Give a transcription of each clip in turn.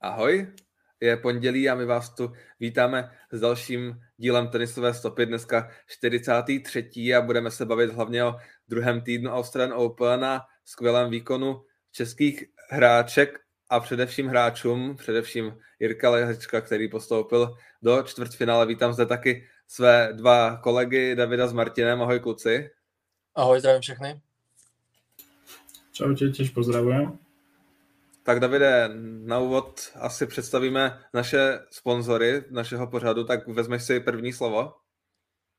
Ahoj, je pondělí a my vás tu vítáme s dalším dílem tenisové stopy, dneska 43. a budeme se bavit hlavně o druhém týdnu Australian Open a skvělém výkonu českých hráček a především hráčům, především Jirka Lehečka, který postoupil do čtvrtfinále. Vítám zde taky své dva kolegy Davida s Martinem. Ahoj kluci. Ahoj, zdravím všechny. Čau, tě, těž pozdravujem. Tak Davide, na úvod asi představíme naše sponzory našeho pořadu, tak vezmeš si první slovo.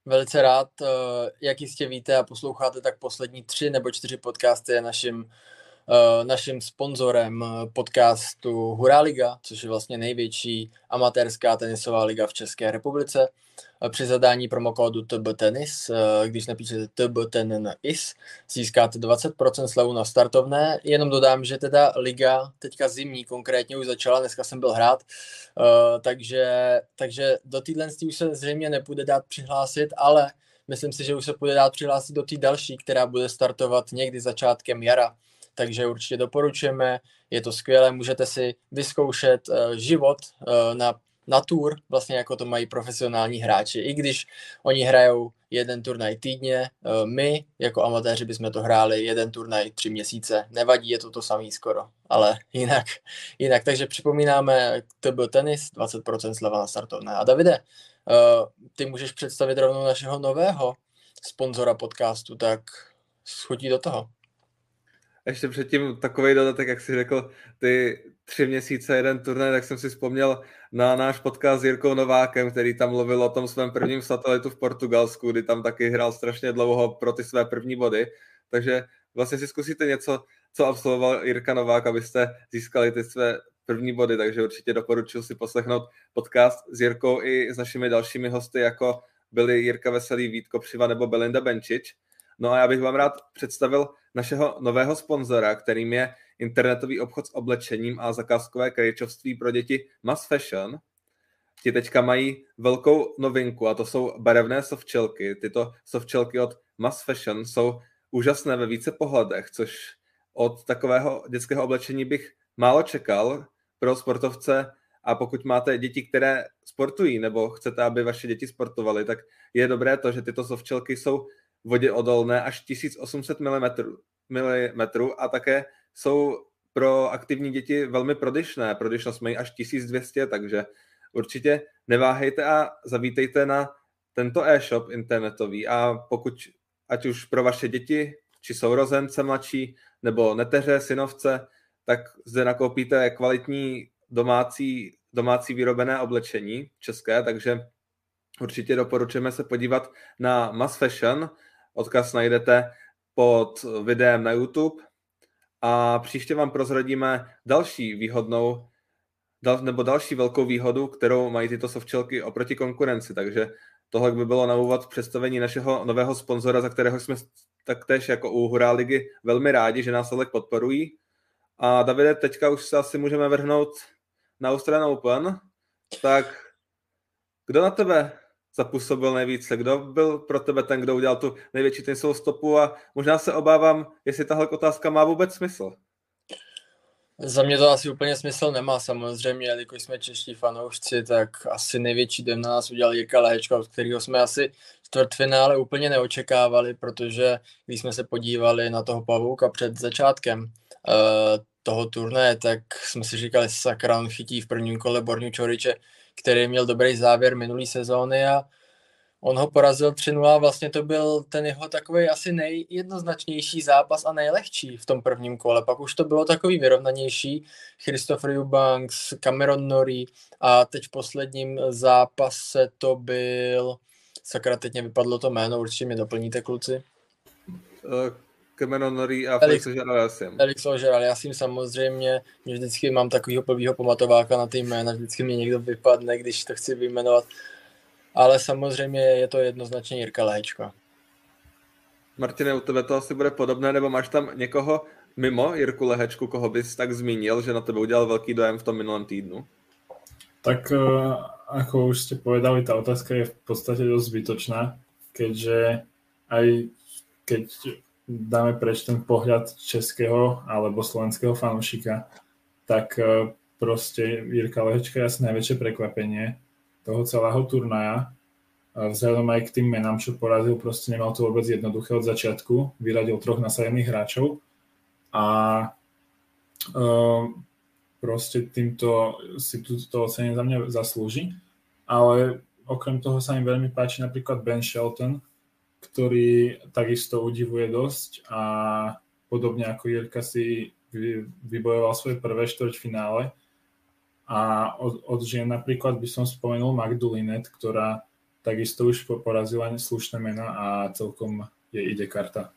Velice rád, eh, jak jistě víte a posloucháte, tak poslední tři nebo čtyři podcasty je naším naším sponzorem eh, podcastu Hurá Liga, což je vlastně největší amatérská tenisová liga v České republice. Eh, při zadání promokódu TBTenis, když napíšete TBTenis, získáte 20% slevu na startovné. Jenom dodám, že teda liga teďka zimní konkrétně už začala, dneska jsem byl hrát, takže, takže do téhle už se zřejmě nepůjde dát přihlásit, ale myslím si, že už se půjde dát přihlásit do té další, která bude startovat někdy začátkem jara takže určitě doporučujeme, je to skvělé, můžete si vyzkoušet uh, život uh, na, na tour, vlastně jako to mají profesionální hráči, i když oni hrajou jeden turnaj týdně, uh, my jako amatéři bychom to hráli jeden turnaj tři měsíce, nevadí, je to to samý skoro, ale jinak, jinak, takže připomínáme, to byl tenis, 20% sleva na startovné. A Davide, ty můžeš představit rovnou našeho nového sponzora podcastu, tak schodí do toho ještě předtím takový dodatek, jak jsi řekl, ty tři měsíce, jeden turnaj, tak jsem si vzpomněl na náš podcast s Jirkou Novákem, který tam mluvil o tom svém prvním satelitu v Portugalsku, kdy tam taky hrál strašně dlouho pro ty své první body. Takže vlastně si zkusíte něco, co absolvoval Jirka Novák, abyste získali ty své první body, takže určitě doporučuji si poslechnout podcast s Jirkou i s našimi dalšími hosty, jako byli Jirka Veselý, Vít Kopřiva nebo Belinda Benčič. No a já bych vám rád představil našeho nového sponzora, kterým je internetový obchod s oblečením a zakázkové krajčovství pro děti Mass Fashion. Ti teďka mají velkou novinku a to jsou barevné softčelky. Tyto softčelky od Mass Fashion jsou úžasné ve více pohledech, což od takového dětského oblečení bych málo čekal pro sportovce a pokud máte děti, které sportují nebo chcete, aby vaše děti sportovaly, tak je dobré to, že tyto softčelky jsou vodě odolné až 1800 mm, mm a také jsou pro aktivní děti velmi prodyšné. Prodyšnost mají až 1200, takže určitě neváhejte a zavítejte na tento e-shop internetový a pokud, ať už pro vaše děti, či sourozence mladší, nebo neteře, synovce, tak zde nakoupíte kvalitní domácí, domácí vyrobené oblečení české, takže určitě doporučujeme se podívat na Mass Fashion, Odkaz najdete pod videem na YouTube a příště vám prozradíme další výhodnou dal, nebo další velkou výhodu, kterou mají tyto softčelky oproti konkurenci. Takže tohle by bylo na úvod představení našeho nového sponzora, za kterého jsme taktéž jako u Hurá ligy velmi rádi, že nás tak podporují. A Davide, teďka už se asi můžeme vrhnout na Australian Open. Tak kdo na tebe zapůsobil nejvíce? Kdo byl pro tebe ten, kdo udělal tu největší tenisovou stopu a možná se obávám, jestli tahle otázka má vůbec smysl. Za mě to asi úplně smysl nemá samozřejmě, jelikož jsme čeští fanoušci, tak asi největší den na nás udělal Jirka Lehečka, od kterého jsme asi čtvrtfinále úplně neočekávali, protože když jsme se podívali na toho Pavouka před začátkem uh, toho turné, tak jsme si říkali, sakra, on chytí v prvním kole Borňu Čoriče, který měl dobrý závěr minulý sezóny a on ho porazil 3-0 vlastně to byl ten jeho takový asi nejjednoznačnější zápas a nejlehčí v tom prvním kole. Pak už to bylo takový vyrovnanější. Christopher Eubanks, Cameron Norrie a teď v posledním zápase to byl, sakra, teď mě vypadlo to jméno, určitě mě doplníte kluci. Cameron Norrie a Felix Ožeral Felix Ožeral jsem samozřejmě, mě vždycky mám takovýho plvýho pamatováka na ty jména, vždycky mě někdo vypadne, když to chci vyjmenovat. Ale samozřejmě je to jednoznačně Jirka Lehečka. Martine, u tebe to asi bude podobné, nebo máš tam někoho mimo Jirku Lehečku, koho bys tak zmínil, že na tebe udělal velký dojem v tom minulém týdnu? Tak eh, ako už ste povedali, tá otázka je v podstate dosť zbytočná, keďže aj keď dáme preč ten pohľad českého alebo slovenského fanúšika, tak e, proste Jirka Lehečka je asi najväčšie prekvapenie toho celého turnaja. Vzhľadom aj k tým menám, čo porazil, proste nemal to vôbec jednoduché od začiatku. Vyradil troch nasadených hráčov a uh, proste týmto si to ocenenie za mňa zaslúži. Ale okrem toho sa mi veľmi páči napríklad Ben Shelton, ktorý takisto udivuje dosť a podobne ako Jirka si vybojoval svoje prvé štvrťfinále a od, od žien napríklad by som spomenul Magdu Linet, ktorá takisto už porazila slušné mena a celkom je ide karta.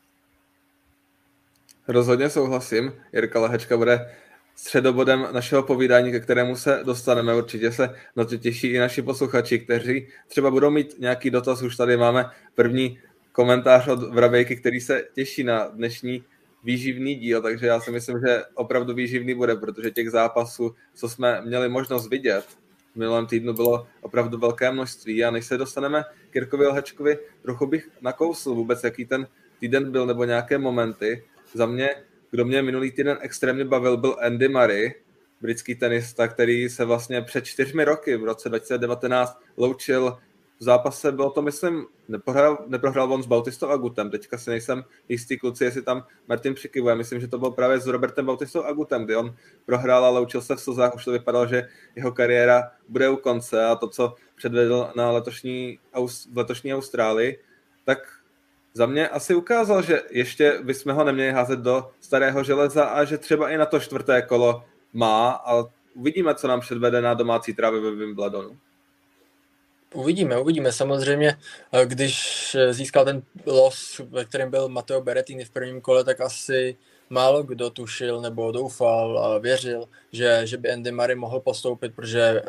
Rozhodně souhlasím. Jirka Lehečka bude středobodem našeho povídání, ke kterému se dostaneme. Určitě se na to těší i naši posluchači, kteří třeba budou mít nějaký dotaz. Už tady máme první komentář od Vrabejky, který se těší na dnešní výživný díl, takže já si myslím, že opravdu výživný bude, protože těch zápasů, co jsme měli možnost vidět, v minulém týdnu bylo opravdu velké množství a než se dostaneme k Jirkovi Lhečkovi, trochu bych nakousl vůbec, jaký ten týden byl nebo nějaké momenty. Za mě, kdo mě minulý týden extrémně bavil, byl Andy Murray, britský tenista, který se vlastně před čtyřmi roky, v roce 2019, loučil v zápase bylo to, myslím, neprohrál, neprohrál on s Bautistou Agutem. Teďka si nejsem jistý kluci, jestli tam Martin přikivuje. Myslím, že to bylo právě s Robertem Bautistou Agutem, kdy on prohrál a loučil se v slzách. Už to vypadalo, že jeho kariéra bude u konce a to, co předvedl na letošní, v letošní Austrálii, tak za mě asi ukázal, že ještě bychom ho neměli házet do starého železa a že třeba i na to čtvrté kolo má a uvidíme, co nám předvede na domácí trávě ve Wimbledonu. Uvidíme, uvidíme. Samozřejmě, eh, když eh, získal ten los, ve kterém byl Matteo Berettini v prvním kole, tak asi málo kdo tušil nebo doufal a věřil, že, že by Andy Murray mohl postoupit, protože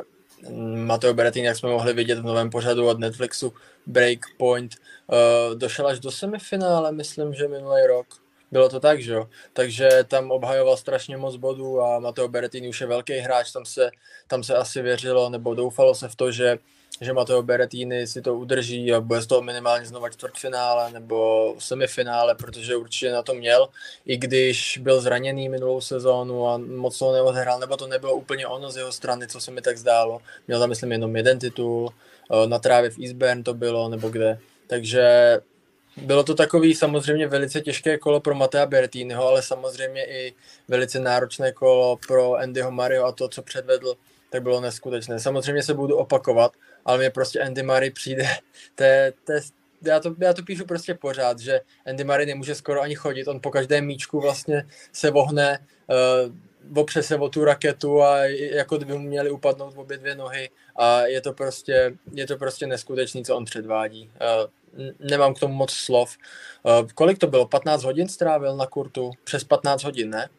Matteo Berettini, jak jsme mohli vidět v novém pořadu od Netflixu Breakpoint, uh, došel až do semifinále, myslím, že minulý rok. Bylo to tak, že jo? Takže tam obhajoval strašně moc bodů a Matteo Berettini už je velký hráč, tam se, tam se asi věřilo nebo doufalo se v to, že že Matteo Berettini si to udrží a bude z toho minimálně znova čtvrtfinále nebo semifinále, protože určitě na to měl, i když byl zraněný minulou sezónu a moc toho neodehrál, nebo to nebylo úplně ono z jeho strany, co se mi tak zdálo. Měl tam, myslím, jenom jeden titul, eh, na trávě v Eastburn to bylo, nebo kde. Takže bylo to takový samozřejmě velice těžké kolo pro Matea Bertiniho, ale samozřejmě i velice náročné kolo pro Andyho Mario a to, co předvedl, tak bylo neskutečné. Samozřejmě se budu opakovat, ale mě prostě Andy Murray přijde, to je, to je, já, to, já to píšu prostě pořád, že Andy Murray nemůže skoro ani chodit, on po každém míčku vlastně se vohne, uh, opře se o tu raketu a jako kdyby mu měli upadnout v obě dvě nohy a je to prostě, je to prostě neskutečný, co on předvádí. Uh, nemám k tomu moc slov. Uh, kolik to bylo? 15 hodin strávil na kurtu? Přes 15 hodin, ne?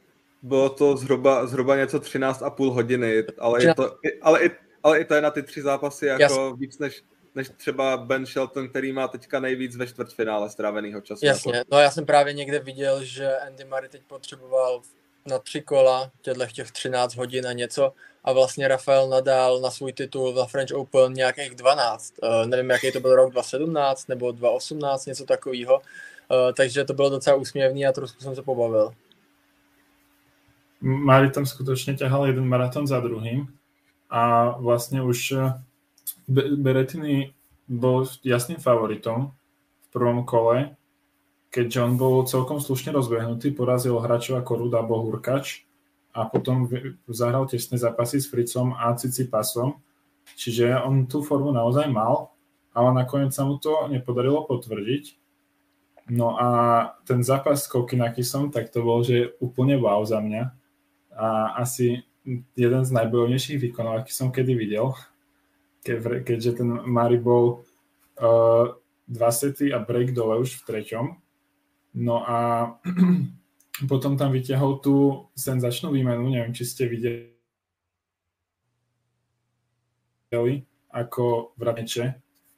Bylo to zhruba, zhruba něco 13,5 hodiny, ale, 13... je to, ale i ale i to je na ty tři zápasy jako Jasně. víc než, než třeba Ben Shelton, který má teďka nejvíc ve čtvrtfinále stráveného času. Jasně, jako... no já jsem právě někde viděl, že Andy Murray teď potřeboval na tři kola, těchto těch 13 hodin a něco a vlastně Rafael Nadal na svůj titul na French Open nějakých 12. Uh, eh, nevím, jaký to byl rok 2017 nebo 2018, něco takového. Uh, takže to bylo docela úsměvný a trošku jsem se pobavil. Mari tam skutečně ťahal jeden maraton za druhým a vlastne už eh, Berettini bol jasným favoritom v prvom kole, keďže on bol celkom slušne rozbehnutý, porazil hráčov ako Ruda Bohurkač a potom zahral tesné zápasy s Fricom a Cicipasom, čiže on tú formu naozaj mal, ale nakoniec sa mu to nepodarilo potvrdiť. No a ten zápas s Kokinakisom, tak to bol, že úplne wow za mňa. A asi jeden z najbojovnejších výkonov, aký som kedy videl, ke, keďže ten Mari bol uh, dva sety a break dole už v treťom. No a potom tam vyťahol tú senzačnú výmenu, neviem, či ste videli, ako v Rameče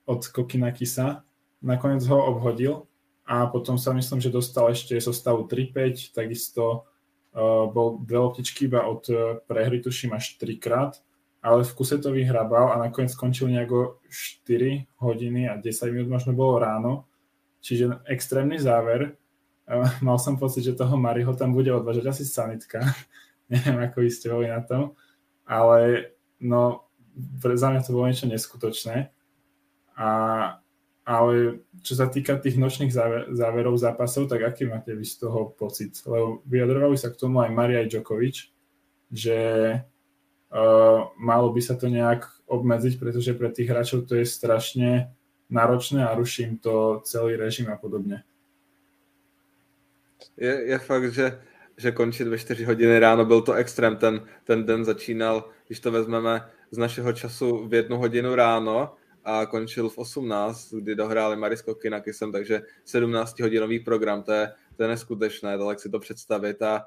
od Kokinakisa. Nakoniec ho obhodil a potom sa myslím, že dostal ešte zo stavu 3-5, takisto bol dve loptičky iba od uh, prehry, tuším až trikrát, ale v kuse to vyhrabal a nakoniec skončil nejako 4 hodiny a 10 minút možno bolo ráno, čiže extrémny záver. Uh, mal som pocit, že toho Mariho tam bude odvážať asi sanitka, neviem ako vy ste boli na tom, ale no, za mňa to bolo niečo neskutočné. A, ale čo sa týka tých nočných záver, záverov zápasov, tak aký máte vy z toho pocit? Lebo vyjadrovali sa k tomu aj Maria Djokovic, že uh, malo by sa to nejak obmedziť, pretože pre tých hráčov to je strašne náročné a ruší im to celý režim a podobne. Je, je fakt, že, že končit ve 4 hodiny ráno byl to extrém. Ten, ten den začínal, když to vezmeme z našeho času v jednu hodinu ráno a končil v 18, kdy dohráli Marisko Kinakisem, takže 17 hodinový program, to je, to je neskutečné, tak si to představit. A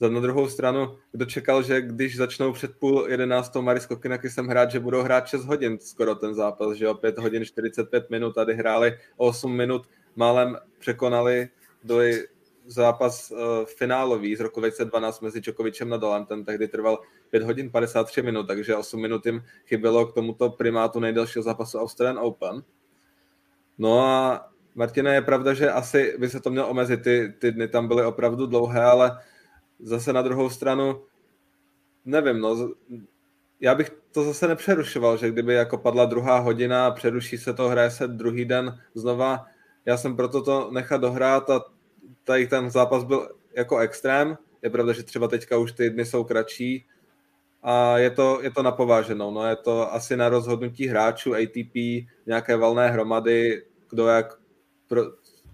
za na druhou stranu, kdo čekal, že když začnou před půl jedenáctou Marisko Kinakisem hrát, že budou hrát 6 hodin skoro ten zápas, že o 5 hodin 45 minut, tady hráli 8 minut, málem překonali, byli zápas uh, finálový z roku 2012 mezi Djokovicem a ten tehdy trval 5 hodin 53 minut, takže 8 minut jim chybělo k tomuto primátu nejdelšího zápasu Australian Open. No a Martina, je pravda, že asi by se to mělo omezit, ty, ty dny tam byly opravdu dlouhé, ale zase na druhou stranu, nevím, no, já bych to zase nepřerušoval, že kdyby jako padla druhá hodina přeruší se to, hraje se druhý den znova, já jsem proto to nechat dohrát a tady ten zápas byl jako extrém. Je pravda, že třeba teďka už ty dny jsou kratší a je to, je to napováženou. No, je to asi na rozhodnutí hráčů ATP, nějaké valné hromady, kdo jak, pro,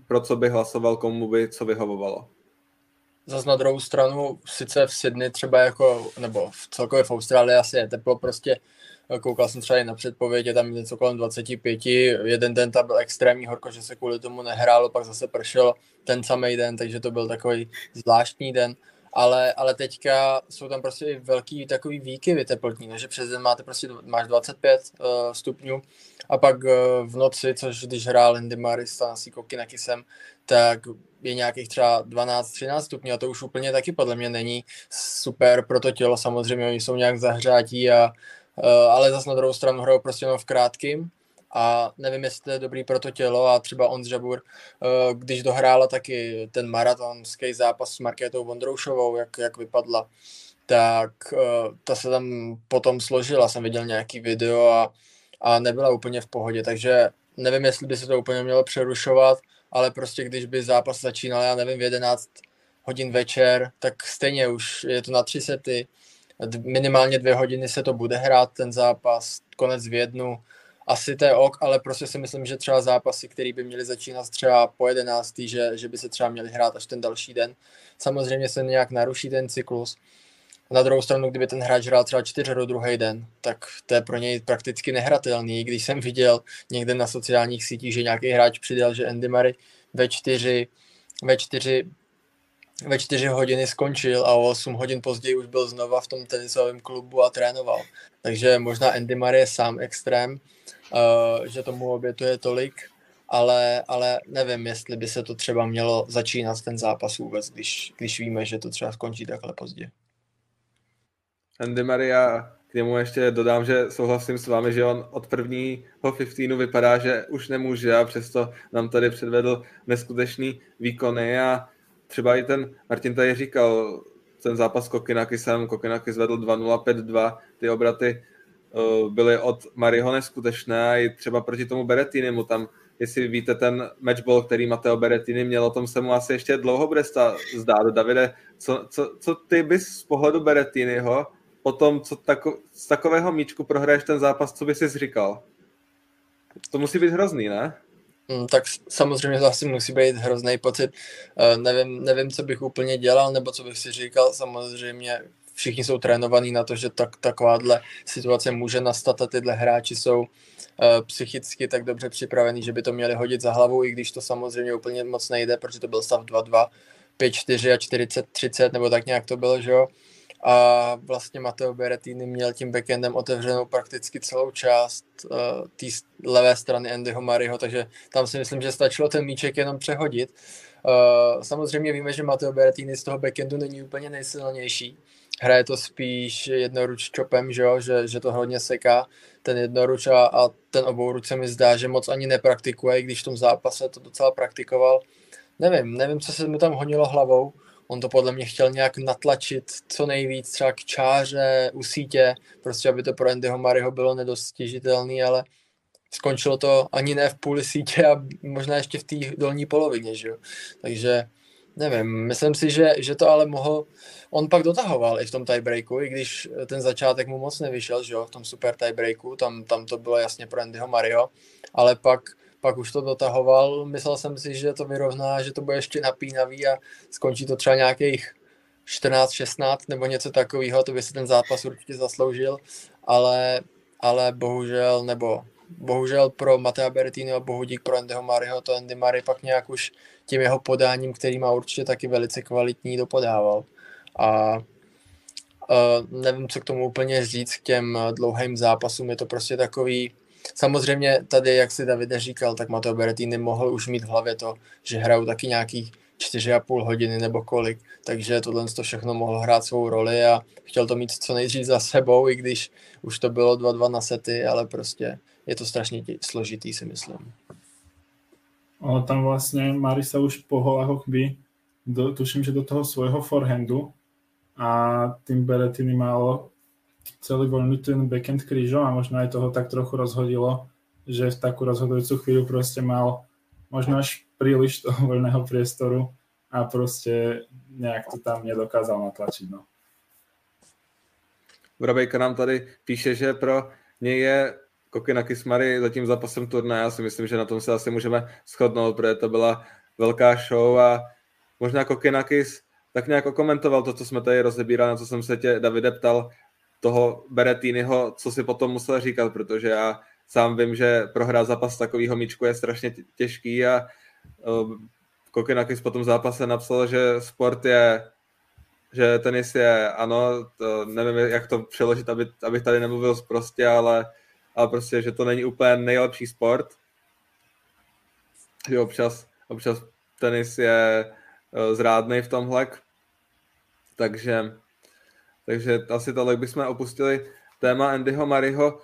pro co by hlasoval, komu by co vyhovovalo. Zas na druhou stranu, sice v Sydney třeba jako, nebo v celkově v Austrálii asi je teplo, prostě koukal jsem třeba i na předpověď, je tam něco kolem 25, jeden den tam byl extrémní horko, že se kvůli tomu nehrálo, pak zase pršelo ten samý den, takže to byl takový zvláštní den, ale, ale teďka jsou tam prostě i velký takový výkyvy teplotní, že přes den máte prostě, máš 25 uh, eh, stupňů a pak uh, v noci, což když hrál Andy Maris Siko Kinakisem, tak je nějakých třeba 12-13 stupňů a to už úplně taky podle mě není super pro to tělo, samozřejmě oni jsou nějak zahřátí a uh, ale zase na druhou stranu hrajou prostě jenom v krátkým a nevím, jestli to je dobrý pro to tělo a třeba on Žabur, uh, když dohrála taky ten maratonský zápas s Markétou Vondroušovou, jak, jak vypadla, tak uh, ta se tam potom složila, jsem viděl nějaký video a, a nebyla úplně v pohodě, takže nevím, jestli by se to úplně mělo přerušovat, ale prostě když by zápas začínal, já nevím, v 11 hodin večer, tak stejně už je to na tři sety, minimálně dvě hodiny se to bude hrát ten zápas, konec v jednu, asi to je ok, ale prostě si myslím, že třeba zápasy, které by měly začínat třeba po 11. Že, že by se třeba měly hrát až ten další den. Samozřejmě se nějak naruší ten cyklus. Na druhou stranu, kdyby ten hráč hrál třeba do druhý den, tak to je pro něj prakticky nehratelný. Když jsem viděl někde na sociálních sítích, že nějaký hráč přidal, že Andy Murray ve čtyři, ve čtyři ve čtyři hodiny skončil a o 8 hodin později už byl znova v tom tenisovém klubu a trénoval. Takže možná Andy Murray je sám extrém, uh, že tomu obětuje tolik, ale, ale nevím, jestli by se to třeba mělo začínat ten zápas vůbec, když, když víme, že to třeba skončí takhle pozdě. Andy Maria, k němu ještě dodám, že souhlasím s vámi, že on od prvního 15 vypadá, že už nemůže a přesto nám tady předvedl neskutečný výkony a třeba i ten, Martin tady říkal, ten zápas s Kokinakisem, Kokinakis vedl 2-0, 5-2, ty obraty byly od Mariho neskutečné a i třeba proti tomu Berettinimu tam, jestli víte ten matchball, který Mateo Berettini měl, o tom se mu asi ještě dlouho bude zdát. Davide, co, co, co ty bys z pohledu Berettiniho potom, co tako, z takového míčku prohraješ ten zápas, co bys si říkal? To musí být hrozný, ne? Mm, tak samozřejmě to asi musí být hrozný pocit. Uh, nevím, nevím, co bych úplně dělal, nebo co bych si říkal. Samozřejmě všichni jsou trénovaní na to, že tak, takováhle situace může nastat a tyhle hráči jsou uh, psychicky tak dobře připravení, že by to měli hodit za hlavu, i když to samozřejmě úplně moc nejde, protože to byl stav 2-2, 5-4 a 40-30, nebo tak nějak to bylo, že jo a vlastně Matteo Berettini měl tím backendem otevřenou prakticky celou část uh, té levé strany Andyho Mariho, takže tam si myslím, že stačilo ten míček jenom přehodit. Uh, samozřejmě víme, že Matteo Berettini z toho backendu není úplně nejsilnější. Hraje to spíš jednoruč čopem, že, jo? Že, že to hodně seká ten jednoruč a, a ten obouruč se mi zdá, že moc ani nepraktikuje, i když v tom zápase to docela praktikoval. Nevím, nevím, co se mu tam honilo hlavou, on to podle mě chtěl nějak natlačit co nejvíc třeba k čáře, u sítě, prostě aby to pro Andyho Mariho bylo nedostižitelné, ale skončilo to ani ne v půli sítě a možná ještě v té dolní polovině, že jo. Takže nevím, myslím si, že, že to ale mohl, on pak dotahoval i v tom tiebreaku, i když ten začátek mu moc nevyšel, že jo, v tom super tiebreaku, tam, tam to bylo jasně pro Andyho Mario, ale pak, pak už to dotahoval, myslel jsem si, že to vyrovná, že to bude ještě napínavý a skončí to třeba nějakých 14-16 nebo něco takového, to by si ten zápas určitě zasloužil, ale, ale bohužel, nebo bohužel pro Matea Berrettini a bohudík pro Andyho Mariho, to Andy Murray pak nějak už tím jeho podáním, který má určitě taky velice kvalitní, dopodával. A uh, nevím, co k tomu úplně říct, k těm dlouhým zápasům, je to prostě takový, samozřejmě tady, jak si Davide říkal, tak Matteo Berrettini mohl už mít v hlavě to, že hrajou taky nějakých 4,5 hodiny nebo kolik, takže tohle to všechno mohlo hrát svou roli a chtěl to mít co nejdřív za sebou, i když už to bylo 2-2 na sety, ale prostě je to strašně složitý, si myslím. Ono tam vlastne Marisa už po holahoch by, do, tuším, že do toho svojho forehandu a tým Berettini malo celý voľný ten backend krížom a možno aj toho tak trochu rozhodilo, že v takú rozhodujúcu chvíľu proste mal možno až príliš toho voľného priestoru a proste nejak to tam nedokázal natlačiť. No. Vrabejka nám tady píše, že pro něj je Kokinakis Kismary za tím zápasem turnaje. Já si myslím, že na tom se asi můžeme shodnout, protože to byla velká show a možná Kokinakis tak nějak komentoval to, co jsme tady rozebírali, na co jsem se tě, Davide, ptal, toho Berettiniho, co si potom musel říkat, protože já sám vím, že prohrát zápas takového míčku je strašně těžký a uh, Kokinakis po tom zápase napsal, že sport je že tenis je, ano, to nevím, jak to přeložit, aby, abych tady nemluvil prostě, ale ale prostě, že to není úplně nejlepší sport. Že občas, občas tenis je uh, zrádný v tomhle. Takže, takže asi tohle bychom opustili téma Andyho Mariho.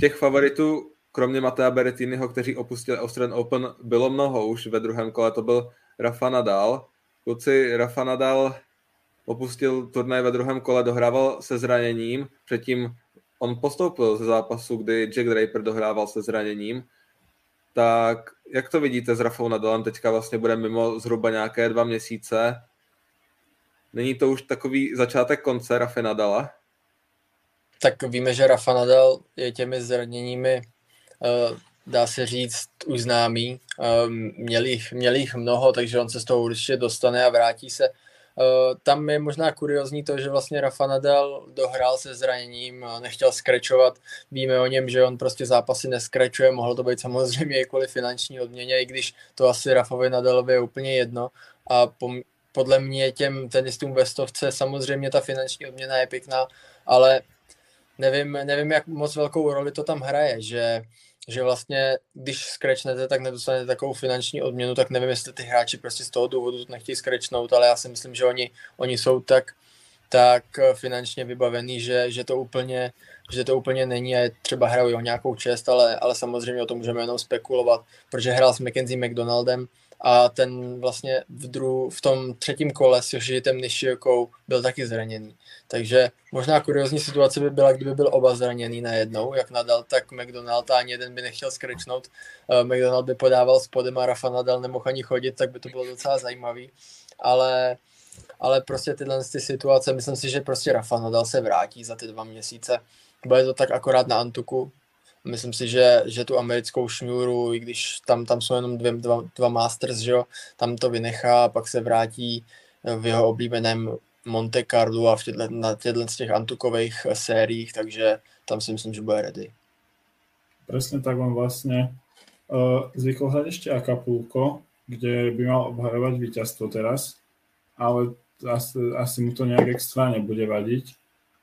Těch favoritů, kromě Matea Berettiniho, kteří opustili Australian Open, bylo mnoho už ve druhém kole. To byl Rafa Nadal. Kluci, Rafa Nadal opustil turnaj ve druhém kole, dohrával se zraněním, předtím on postoupil ze zápasu, kdy Jack Draper dohrával se zraněním, tak jak to vidíte s Rafou Nadalem? Teďka vlastně bude mimo zhruba nějaké dva měsíce. Není to už takový začátek konce Rafy Nadala? Tak víme, že Rafa Nadal je těmi zraněními, uh, dá se říct, už známý. Um, měl, jich, měl jich mnoho, takže on se z toho určitě dostane a vrátí se. Uh, tam je možná kuriozní to, že vlastně Rafa Nadal dohrál se zraněním, nechtěl skrečovat. Víme o něm, že on prostě zápasy neskrečuje, mohlo to být samozřejmě i kvůli finanční odměně, i když to asi Rafovi Nadalovi je úplně jedno. A po, podle mě těm tenistům ve stovce samozřejmě ta finanční odměna je pěkná, ale nevím, nevím, jak moc velkou roli to tam hraje, že že vlastně, když skrečnete, tak nedostanete takovou finanční odměnu, tak nevím, jestli ty hráči prostě z toho důvodu to nechtějí skrečnout, ale já si myslím, že oni, oni jsou tak, tak finančně vybavení, že, že to úplně že to úplně není a třeba hrajou o nějakou čest, ale, ale samozřejmě o tom můžeme jenom spekulovat, protože hrál s Mackenzie McDonaldem, a ten vlastně v, dru, v tom třetím kole s Yoshitem Nishiokou byl taky zraněný. Takže možná kuriozní situace by byla, kdyby byl oba zraněný najednou, jak Nadal, tak McDonald a ani jeden by nechtěl skrečnout. Uh, McDonald by podával spodem a Rafa Nadal nemohl ani chodit, tak by to bylo docela zajímavý. Ale, ale prostě tyhle ty situace, myslím si, že prostě Rafa Nadal se vrátí za ty dva měsíce. Bude to tak akorát na Antuku, Myslím si, že, že tu americkou šňůru, i když tam, tam jsou jenom dvě, dva, dva Masters, že jo, tam to vynechá a pak se vrátí v jeho oblíbeném Monte Carlo a v těhle, na těchto z těch antukových sériích, takže tam si myslím, že bude ready. Presne tak on vlastne uh, zvykol hrať ešte Acapulco, kde by mal obhajovať víťazstvo teraz, ale asi, asi mu to nejak extra nebude vadiť.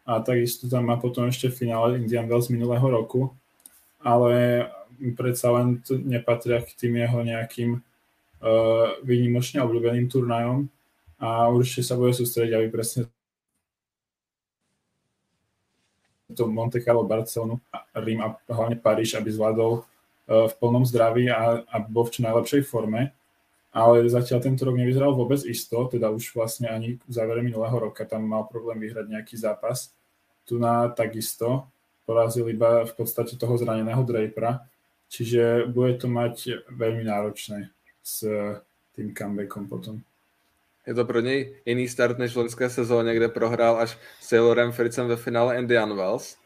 A takisto tam má potom ešte finále Indian Wells minulého roku, ale predsa len to nepatria k tým jeho nejakým uh, výnimočne obľúbeným turnajom a určite sa bude sústrediť, aby presne to Monte Carlo, Barcelonu, Rím a hlavne Paríž, aby zvládol uh, v plnom zdraví a, a bol v čo najlepšej forme. Ale zatiaľ tento rok nevyzeral vôbec isto, teda už vlastne ani v závere minulého roka tam mal problém vyhrať nejaký zápas. Tu na takisto porazil iba v podstate toho zraneného Drapera, čiže bude to mať veľmi náročné s tým comebackom potom. Je to pro něj jiný start než v loňské sezóně, kde prohrál až s Taylorem Fritzem ve finále Indian Wells.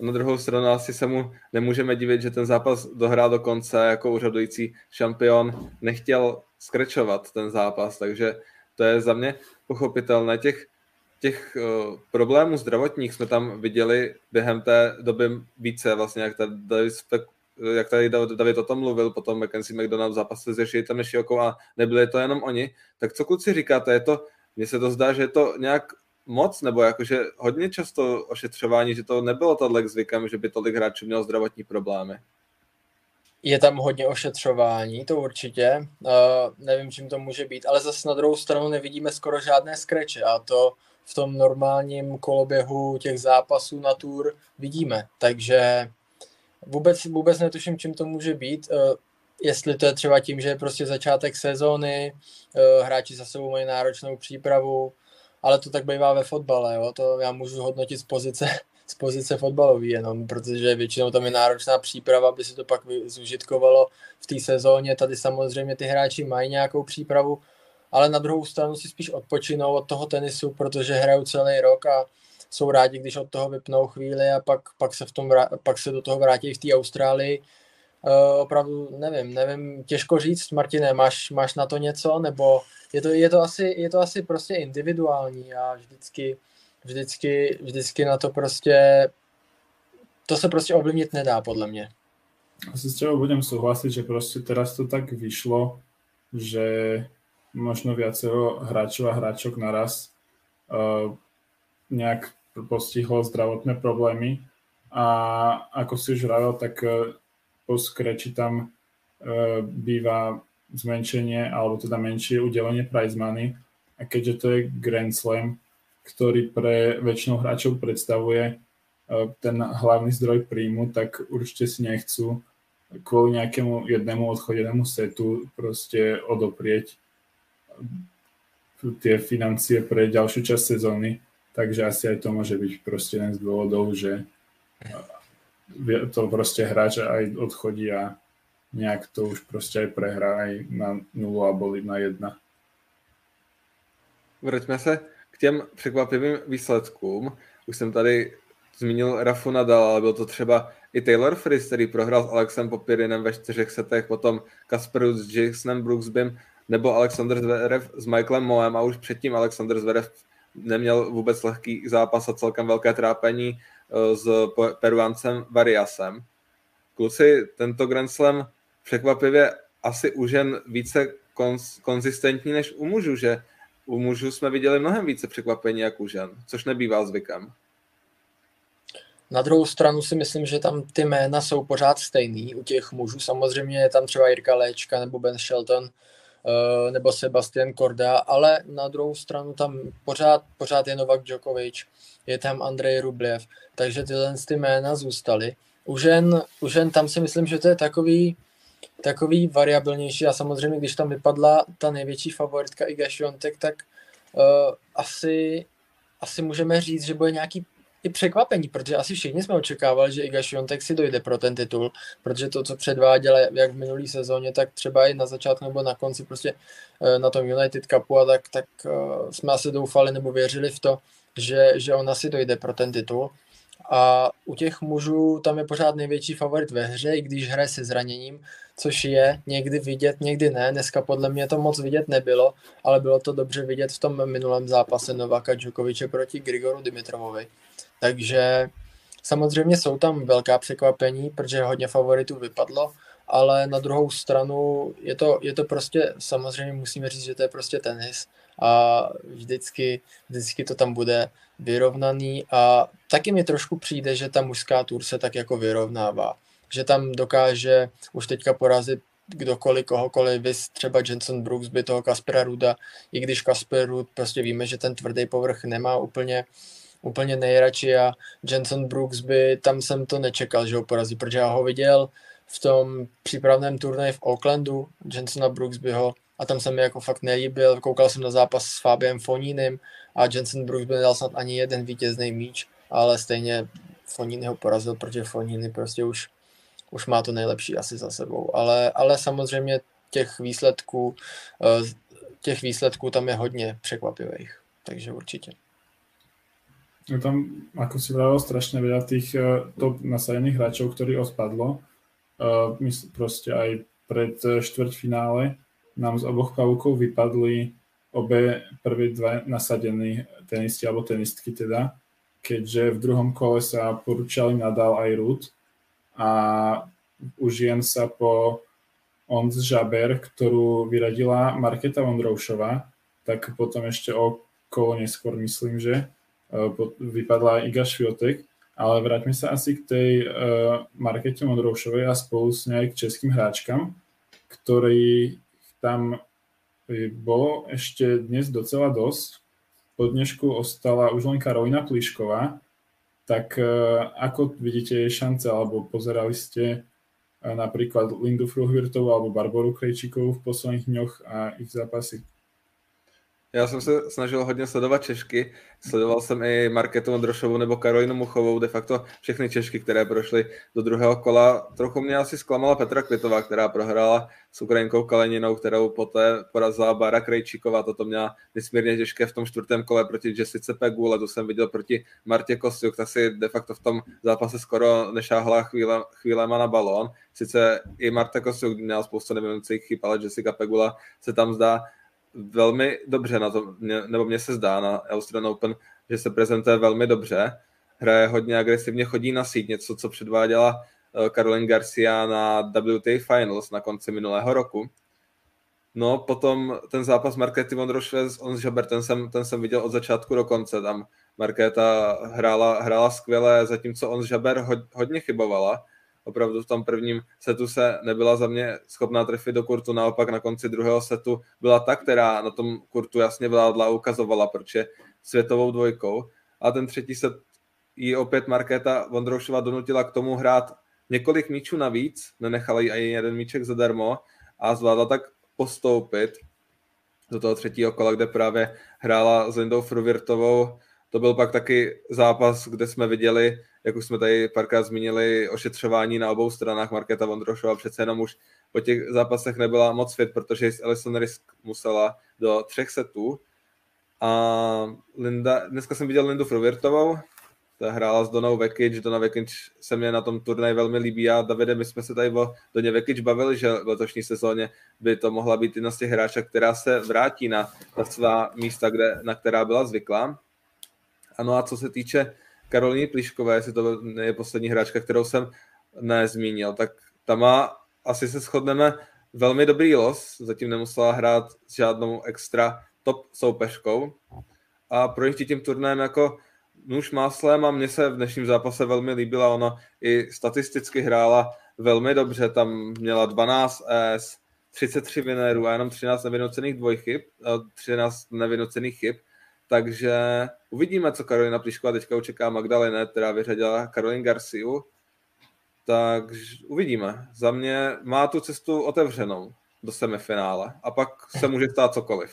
Na druhou stranu asi se mu nemůžeme divit, že ten zápas dohrál do konce jako úřadující šampion. Nechtěl skrečovat ten zápas, takže to je za mě pochopitelné. Těch, těch uh, problémů zdravotních jsme tam viděli během té doby více, vlastně jak tady, jak tady David o tom mluvil, potom McKenzie McDonald v zápase s Ješejtem Nešiokou a nebyli to jenom oni. Tak co kluci říkáte, je to, mně se to zdá, že je to nějak moc, nebo jakože hodně často ošetřování, že to nebylo tohle zvykem, že by tolik hráčů mělo zdravotní problémy. Je tam hodně ošetřování, to určitě. Uh, nevím, čím to může být, ale zase na druhou stranu nevidíme skoro žádné skreče a to v tom normálním koloběhu těch zápasů na tour vidíme. Takže vůbec, vůbec netuším, čím to může být. Uh, jestli to je třeba tím, že je prostě začátek sezóny, uh, hráči za sebou mají náročnou přípravu, ale to tak bývá ve fotbale, jo? to já můžu hodnotit z pozice, z pozice fotbalový jenom, protože většinou tam je náročná příprava, aby se to pak zužitkovalo v té sezóně, tady samozřejmě ty hráči mají nějakou přípravu, ale na druhou stranu si spíš odpočinou od toho tenisu, protože hrajou celý rok a jsou rádi, když od toho vypnou chvíli a pak, pak, se, v tom, pak se do toho vrátí v té Austrálii. Uh, opravdu nevím, nevím, těžko říct, Martine, máš, máš na to něco, nebo je to, je to, asi, je to asi prostě individuální a vždycky, vždycky, vždycky na to prostě, to se prostě ovlivnit nedá, podle mě. Asi s tebou budem súhlasiť, že prostě teraz to tak vyšlo, že možno viacero hráčov a hráčok naraz uh, nejak postihlo zdravotné problémy a ako si už vravel, tak uh, po skreči tam uh, býva zmenšenie alebo teda menšie udelenie prize money. A keďže to je Grand Slam, ktorý pre väčšinu hráčov predstavuje e, ten hlavný zdroj príjmu, tak určite si nechcú kvôli nejakému jednému odchodenému setu proste odoprieť tie financie pre ďalšiu časť sezóny, takže asi aj to môže byť proste jeden z dôvodov, že to proste hráč aj odchodí a nějak to už prostě aj prehrá aj na nulu a boli na jedna. Vraťme se k těm překvapivým výsledkům. Už jsem tady zmínil Rafu Nadal, ale byl to třeba i Taylor Fritz, který prohrál s Alexem Popirinem ve čtyřech setech, potom Kasper s Jasonem Brooksbym, nebo Alexander Zverev s Michaelem Moem a už předtím Alexander Zverev neměl vůbec lehký zápas a celkem velké trápení s peruáncem Variasem. Kluci, tento Grand Slam překvapivě asi u žen více konz, konzistentní než u mužů, že u mužů jsme viděli mnohem více překvapení jak u žen, což nebývá zvykem. Na druhou stranu si myslím, že tam ty jména jsou pořád stejný. U těch mužů samozřejmě je tam třeba Jirka Léčka nebo Ben Shelton nebo Sebastian Korda, ale na druhou stranu tam pořád, pořád je Novak Djokovic, je tam Andrej Rublev, takže tyhle ty jména zůstaly. U žen, u žen tam si myslím, že to je takový, takový variabilnější a samozřejmě, když tam vypadla ta největší favoritka Iga Świątek, tak uh, asi, asi můžeme říct, že bude nějaký i překvapení, protože asi všichni jsme očekávali, že Iga Świątek si dojde pro ten titul, protože to, co předváděla jak v minulý sezóně, tak třeba i na začátku nebo na konci prostě uh, na tom United Cupu a tak, tak uh, jsme asi doufali nebo věřili v to, že, že ona si dojde pro ten titul. A u těch mužů tam je pořád největší favorit ve hře, i když hraje se zraněním, což je někdy vidět, někdy ne. Dneska podle mě to moc vidět nebylo, ale bylo to dobře vidět v tom minulém zápase Novaka Djokoviče proti Grigoru Dimitrovovi. Takže samozřejmě jsou tam velká překvapení, protože hodně favoritů vypadlo, ale na druhou stranu je to, je to prostě, samozřejmě musíme říct, že to je prostě tenis a vždycky, vždycky to tam bude vyrovnaný a taky mi trošku přijde, že ta mužská tour se tak jako vyrovnává. Že tam dokáže už teďka porazit kdokoliv, kohokoliv, vys třeba Jenson Brooks by toho Kaspera Ruda, i když Kasper Rud prostě víme, že ten tvrdý povrch nemá úplně, úplně nejradši a Jenson Brooks by, tam jsem to nečekal, že ho porazí, protože já ho viděl v tom přípravném turnaji v Aucklandu, Jensona Brooks by ho a tam se mi jako fakt nelíbil. Koukal jsem na zápas s Fabiem Foninem a Jensen Brooks by nedal snad ani jeden vítězný míč, ale stejně Fonini ho porazil, protože Fonini prostě už, už má to nejlepší asi za sebou. Ale, ale samozřejmě těch výsledků, eh, těch výsledků tam je hodně překvapivých, takže určitě. Je tam, ako si vravel, strašne veľa tých uh, top nasadených hráčov, ktorí odpadlo. Uh, mysl, proste aj pred štvrťfinále nám z oboch pavúkov vypadli obe prvé dva nasadení tenisti alebo tenistky teda, keďže v druhom kole sa poručali Nadal aj Rud a už jen sa po Ons Žaber, ktorú vyradila Marketa Vondroušová, tak potom ešte o kolo neskôr myslím, že Eh, vypadla Iga Šviotek, ale vráťme sa asi k tej uh, Markete Modroušovej a spolu s nej k českým hráčkam, ktorí tam bolo ešte dnes docela dosť. Po dnešku ostala už len Karolina Plišková, tak ako vidíte jej šance, alebo pozerali ste napríklad Lindu Fruhvirtovú alebo Barboru Krejčíkovú v posledných dňoch a ich zápasy? Já jsem se snažil hodně sledovat Češky. Sledoval jsem i Marketu Ondrošovu nebo Karolinu Muchovou, de facto všechny Češky, které prošly do druhého kola. Trochu mě asi zklamala Petra Kvitová, která prohrála s Ukrajinkou Kaleninou, kterou poté porazila Bára Krejčíková. Toto měla nesmírně těžké v tom čtvrtém kole proti Jessice Pegule, to jsem viděl proti Martě Kostiuk, ta si de facto v tom zápase skoro nešáhla chvíle, chvílema na balón. Sice i Marta Kostiuk měla spoustu nevinujících chyb, ale Jessica Pegula se tam zdá velmi dobře na to, nebo mně se zdá na Australian Open, že se prezentuje velmi dobře, hraje hodně agresivně, chodí na síť, něco, co předváděla eh, Caroline Garcia na WTA Finals na konci minulého roku. No, potom ten zápas Markety Vondrošve s Ons Žaber, ten jsem, ten jsem viděl od začátku do konce. Tam Markéta hrála, hrála skvěle, zatímco Ons Žaber hodně chybovala opravdu v tom prvním setu se nebyla za mě schopná trefit do kurtu, naopak na konci druhého setu byla ta, která na tom kurtu jasně vládla a ukazovala, proč je světovou dvojkou. A ten třetí set ji opět Markéta Vondroušova donutila k tomu hrát několik míčů navíc, nenechala jí ani jeden míček zadarmo a zvládla tak postoupit do toho třetího kola, kde právě hrála s Lindou Fruvirtovou. To byl pak taky zápas, kde jsme viděli, jak už jsme tady párkrát zmínili, ošetřování na obou stranách. Markéta Vondrošova přece jenom už po těch zápasech nebyla moc fit, protože Alison Risk musela do třech setů. A Linda, dneska jsem viděl Lindu Fruvirtovou, ta hrála s Donou Vekic, Dona Vekic se mě na tom turnaji velmi líbí a Davide, my jsme se tady o Doně Vekic bavili, že v letošní sezóně by to mohla být jedna z těch hráček, která se vrátí na, na svá místa, kde, na která byla zvyklá. Ano a co se týče Karolíny Pliškové, jestli to je poslední hráčka, kterou jsem nezmínil, tak ta má, asi se shodneme, velmi dobrý los, zatím nemusela hrát s žádnou extra top soupeřkou. A projít tím turnajem jako nůž máslem a mně se v dnešním zápase velmi líbila, ona i statisticky hrála velmi dobře, tam měla 12 S, 33 vinérů a jenom 13 nevynocených dvojchyb, 13 nevynocených chyb, takže uvidíme, co Karolina Plišková teďka očeká Magdalene, která vyřadila Karolin Garciu. Takže uvidíme. Za mě má tu cestu otevřenou do semifinále a pak se může stát cokoliv.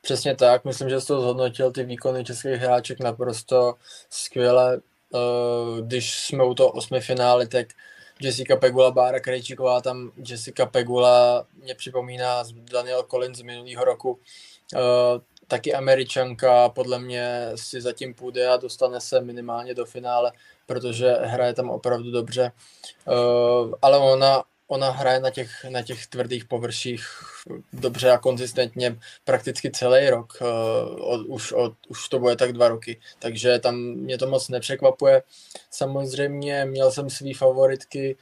Přesně tak, myslím, že jsi to zhodnotil ty výkony českých hráček naprosto skvěle. Eh, když jsme u toho osmi finále, tak Jessica Pegula, Bára Krejčíková, tam Jessica Pegula mě připomíná Daniel Collins z minulého roku taky američanka, podle mě si zatím půjde a dostane se minimálně do finále, protože hraje tam opravdu dobře. Uh, ale ona, ona hraje na těch, na těch tvrdých površích dobře a konzistentně prakticky celý rok. Uh, od, už, od, už to bude tak dva roky, takže tam mě to moc nepřekvapuje. Samozřejmě měl jsem svý favoritky,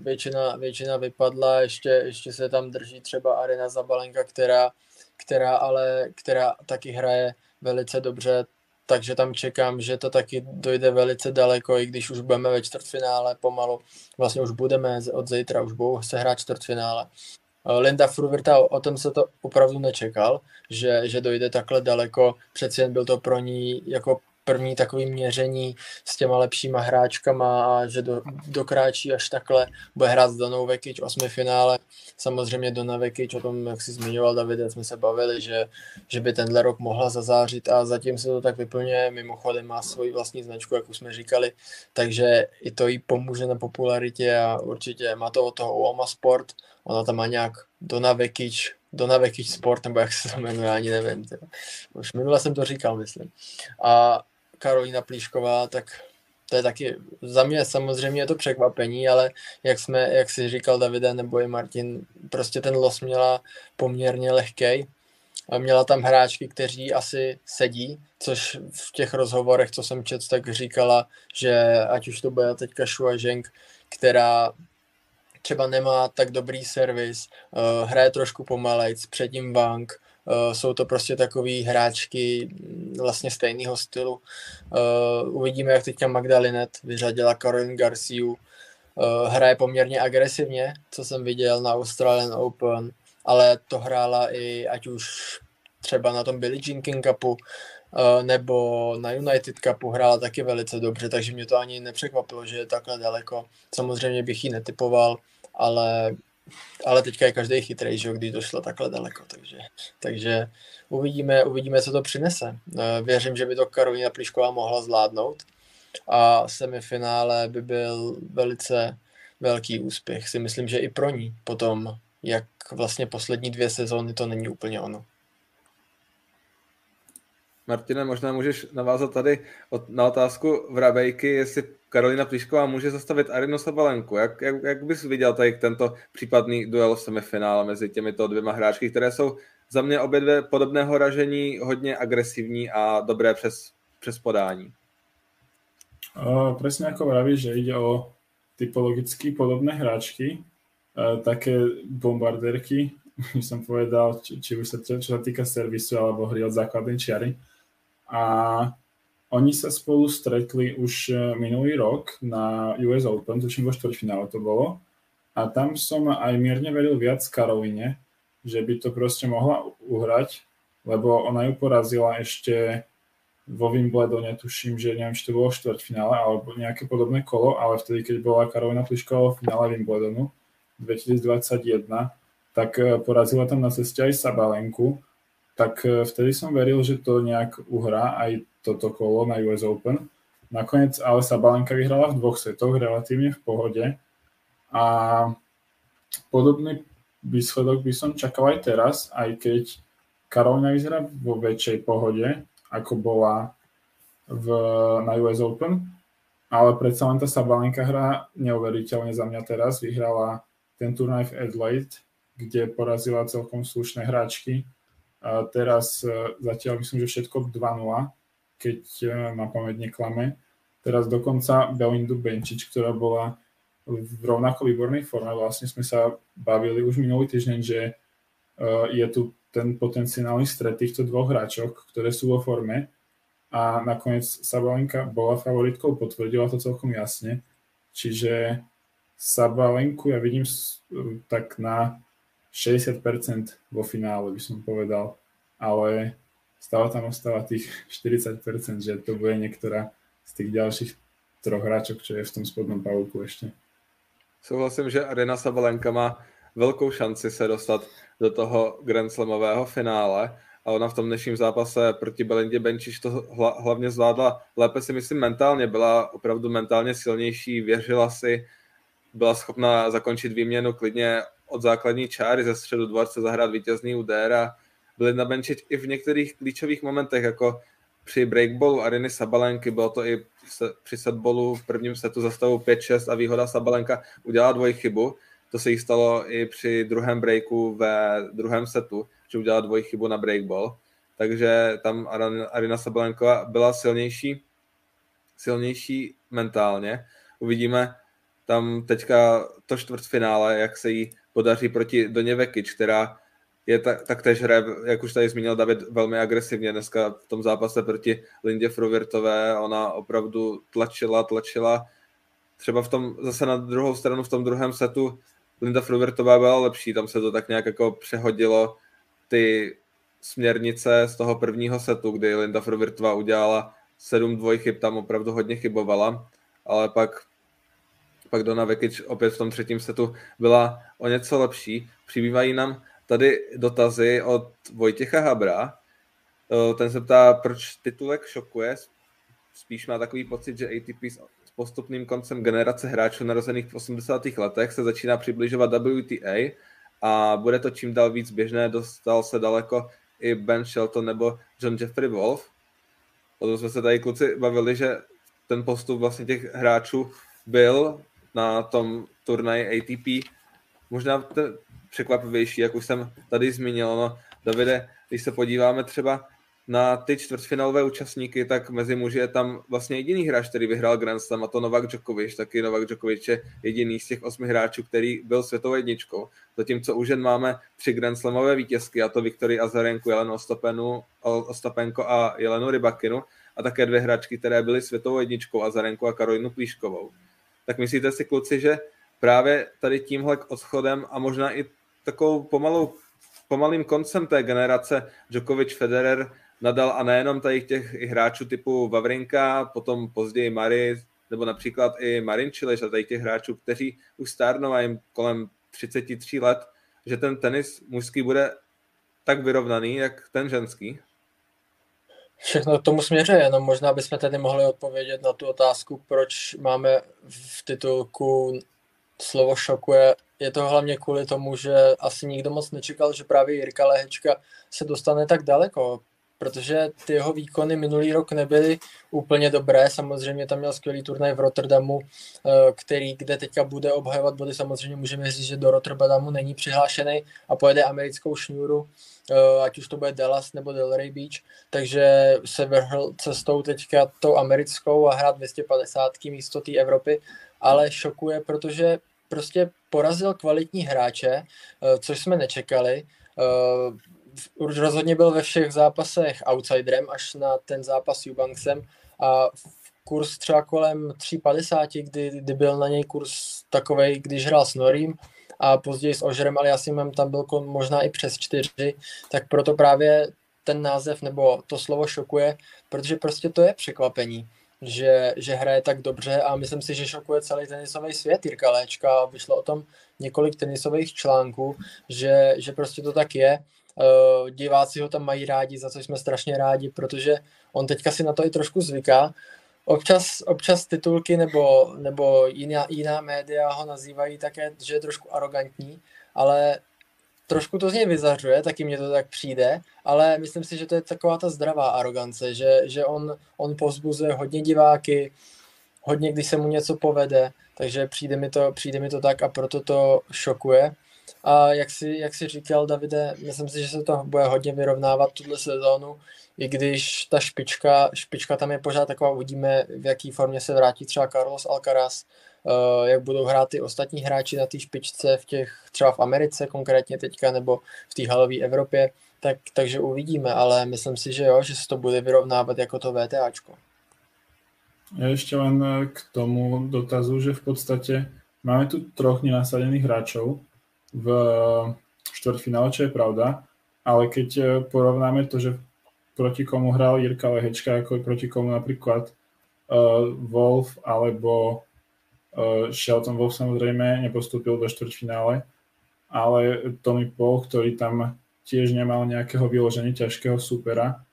většina, většina vypadla, ještě, ještě se tam drží třeba Arena Zabalenka, která která ale, která taky hraje velice dobře, takže tam čekám, že to taky dojde velice daleko, i když už budeme ve čtvrtfinále pomalu. Vlastně už budeme od zítra, už budou se hrát čtvrtfinále. Linda Fruverta, o tom se to opravdu nečekal, že, že dojde takhle daleko. Přeci jen byl to pro ní jako první takový měření s těma lepšíma hráčkama a že do, dokráčí až takhle, bude hrát s Danou Vekič osmi finále. Samozřejmě Dona Vekič, o tom, jak si zmiňoval David, jsme se bavili, že, že by tenhle rok mohla zazářit a zatím se to tak vyplňuje. Mimochodem má svoji vlastní značku, jak už jsme říkali, takže i to jí pomůže na popularitě a určitě má to od toho Uoma Sport, ona tam má nějak Dona Vekič, Dona Vekič Sport, nebo jak se to jmenuje, ani nevím. Už minule jsem to říkal, myslím. A Karolina Plíšková, tak to je taky, za mě samozřejmě je to překvapení, ale jak jsme, jak si říkal Davide nebo i Martin, prostě ten los měla poměrně lehký. Měla tam hráčky, kteří asi sedí, což v těch rozhovorech, co jsem četl, tak říkala, že ať už to bude teďka Shua Zheng, která třeba nemá tak dobrý servis, uh, hraje trošku pomalejc, předním bank, uh, jsou to prostě takový hráčky mm, vlastně stejného stylu. Uh, uvidíme, jak teďka Magdalinet vyřadila Caroline Garciu, uh, hraje poměrně agresivně, co jsem viděl na Australian Open, ale to hrála i ať už třeba na tom Billie Jean King Cupu, nebo na United Cupu hrála taky velice dobře, takže mě to ani nepřekvapilo, že je takhle daleko. Samozřejmě bych ji netypoval, ale, ale teďka je každý chytrý, že když došlo takhle daleko, takže, takže uvidíme, uvidíme, co to přinese. Eh, věřím, že by to Karolina Plišková mohla zvládnout a semifinále by byl velice velký úspěch. Si myslím, že i pro ní potom, jak vlastně poslední dvě sezóny to není úplně ono. Martine, možná můžeš navázat tady na otázku v Rabejky, jestli Karolina Plišková může zastavit Arinu Sabalenku. Jak, jak, jak bys viděl tady tento případný duel v semifinále mezi těmito dvěma hráčky, které jsou za mě obě dvě podobného ražení, hodně agresivní a dobré přes, přes podání? Uh, presne ako že ide o typologicky podobné hráčky, uh, také bombardérky, by som povedal, či, či už sa, čo, sa servisu alebo hry od základnej čiary. A oni sa spolu stretli už e, minulý rok na US Open, tuším vo štvrťfinále to bolo. A tam som aj mierne veril viac Karoline, že by to proste mohla uhrať, lebo ona ju porazila ešte vo Wimbledone, tuším, že neviem, či to bolo štvrťfinále alebo nejaké podobné kolo, ale vtedy, keď bola Karolina Plišková v finále Wimbledonu 2021, tak e, porazila tam na ceste aj Sabalenku tak e, vtedy som veril, že to nejak uhrá aj toto kolo na US Open. Nakoniec ale Sabalenka vyhrala v dvoch setoch relatívne v pohode a podobný výsledok by som čakal aj teraz, aj keď Karolina vyzerá vo väčšej pohode, ako bola v, na US Open, ale predsa len tá Sabalenka hrá neuveriteľne za mňa teraz. Vyhrala ten turnaj v Adelaide, kde porazila celkom slušné hráčky a teraz e, zatiaľ myslím, že všetko 2-0, keď e, ma pamäť neklame. Teraz dokonca Belindu Benčič, ktorá bola v rovnako výbornej forme. Vlastne sme sa bavili už minulý týždeň, že e, je tu ten potenciálny stret týchto dvoch hráčok, ktoré sú vo forme a nakoniec Sabalenka bola favoritkou, potvrdila to celkom jasne. Čiže Sabalenku ja vidím tak na 60% vo finále by som povedal, ale stále tam ostáva tých 40%, že to bude niektorá z tých ďalších troch hráčok, čo je v tom spodnom pavúku ešte. Souhlasím, že Arena Sabalenka má velkou šanci se dostat do toho Grand Slamového finále a ona v tom dnešním zápase proti Belindě Benčiš to hla, hlavně zvládla lépe si myslím mentálně, byla opravdu mentálně silnější, věřila si, byla schopna zakončit výměnu klidně od základní čáry ze středu dvorce zahrát vítězný úder a byli na benči i v některých klíčových momentech, jako při breakballu Ariny Sabalenky, bylo to i při setballu v prvním setu za stavu 5-6 a výhoda Sabalenka udělala dvoj chybu. To se jí stalo i při druhém breaku ve druhém setu, že udělala dvoj chybu na breakball. Takže tam Arina Sabalenková byla silnější, silnější mentálně. Uvidíme tam teďka to čtvrtfinále, jak se jí podaří proti Doně Vekič, která je tak, taktéž hraje, jak už tady zmínil David, velmi agresivně dneska v tom zápase proti Lindě Fruvirtové. Ona opravdu tlačila, tlačila. Třeba v tom, zase na druhou stranu v tom druhém setu Linda Fruvirtová byla lepší, tam se to tak nějak jako přehodilo ty směrnice z toho prvního setu, kdy Linda Fruvirtová udělala sedm dvojchyb tam opravdu hodně chybovala, ale pak, pak Dona Vekic opět v tom třetím setu byla o něco lepší. Přibývají nám tady dotazy od Vojtěcha Habra. Eh, ten se ptá, proč titulek šokuje. Spíš má takový pocit, že ATP s postupným koncem generace hráčů narozených v 80. letech se začíná přibližovat WTA a bude to čím dál víc běžné. Dostal se daleko i Ben Shelton nebo John Jeffrey Wolf. O tom jsme se tady kluci bavili, že ten postup vlastně těch hráčů byl na tom turnaji ATP možná ten překvapivější, jak už jsem tady zmínil. No, Davide, když se podíváme třeba na ty čtvrtfinálové účastníky, tak mezi muži je tam vlastně jediný hráč, který vyhrál Grand Slam, a to Novak Djokovic. Taky Novak Djokovic je jediný z těch osmi hráčů, který byl světovou jedničkou. Zatímco už jen máme tři Grand Slamové vítězky, a to Viktorii Azarenku, Jelenu Ostapenu, Ostapenko a Jelenu Rybakinu, a také dvě hráčky, které byly světovou jedničkou, Azarenku a Karolinu Plíškovou. Tak myslíte si, kluci, že právě tady tímhle odchodem a možná i takovou pomalou, pomalým koncem té generace Djokovic, Federer, Nadal a nejenom tady těch hráčů typu Vavrinka, potom později Mari, nebo například i Marin Čiliš a tady těch hráčů, kteří už stárnou a jim kolem 33 let, že ten tenis mužský bude tak vyrovnaný, jak ten ženský? Všechno k tomu směřuje, jenom možná bychom tady mohli odpovědět na tu otázku, proč máme v titulku slovo šokuje. Je to hlavně kvůli tomu, že asi nikdo moc nečekal, že právě Jirka Lehečka se dostane tak daleko protože ty jeho výkony minulý rok nebyly úplně dobré. Samozřejmě tam měl skvělý turnaj v Rotterdamu, eh, který, kde teďka bude obhajovat body. Samozřejmě můžeme říct, že do Rotterdamu není přihlášený a pojede americkou šňůru, eh, ať už to bude Dallas nebo Delray Beach, takže se vrhl cestou teďka tou americkou a hrát 250 místo té Evropy, ale šokuje, protože prostě porazil kvalitní hráče, eh, což jsme nečekali už rozhodně byl ve všech zápasech outsiderem až na ten zápas s Eubanksem a kurz třeba kolem 3,50, kdy, kdy byl na něj kurz takový, když hrál s Norím a později s Ožerem Aliasimem tam byl možná i přes 4, tak proto právě ten název nebo to slovo šokuje, protože prostě to je překvapení, že, že hraje tak dobře a myslím si, že šokuje celý tenisový svět Jirka Léčka. Vyšlo o tom několik tenisových článků, že, že prostě to tak je Uh, diváci ho tam mají rádi, za co jsme strašně rádi, protože on teďka si na to i trošku zvyká. Občas, občas titulky nebo, nebo jiná, jiná média ho nazývají také, že je trošku arrogantní, ale trošku to z něj vyzařuje, taky mně to tak přijde, ale myslím si, že to je taková ta zdravá arogance, že, že on, on pozbuzuje hodně diváky, hodně, když se mu něco povede, takže přijde mi to, přijde mi to tak a proto to šokuje. A jak si, jak si říkal, Davide, myslím si, že se to bude hodně vyrovnávat tuhle sezónu, i když ta špička, špička tam je pořád taková, uvidíme, v jaký formě se vrátí třeba Carlos Alcaraz, uh, jak budou hrát ty ostatní hráči na té špičce v těch, třeba v Americe konkrétně teďka, nebo v té halové Evropě, tak, takže uvidíme, ale myslím si, že jo, že se to bude vyrovnávat jako to VTAčko. Ešte len k tomu dotazu, že v podstate máme tu troch nenasadených hráčov, v štvrtfinále, čo je pravda, ale keď eh, porovnáme to, že proti komu hral Jirka Lehečka, ako proti komu napríklad uh, Wolf alebo uh, Shelton Wolf samozrejme nepostúpil do štvrťfinále, ale Tommy Paul, ktorý tam tiež nemal nejakého vyloženia ťažkého supera,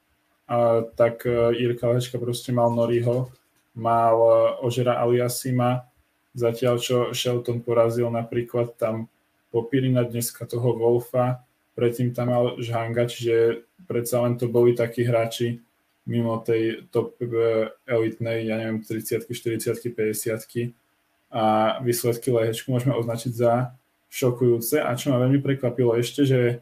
a tak Jirka Lehečka proste mal Noriho, mal Ožera Aliasima, zatiaľ čo Shelton porazil napríklad tam Popirina dneska toho Wolfa, predtým tam mal Žhanga, čiže predsa len to boli takí hráči mimo tej top e, elitnej, ja neviem, 30 40 50 a výsledky Lehečku môžeme označiť za šokujúce. A čo ma veľmi prekvapilo ešte, že e,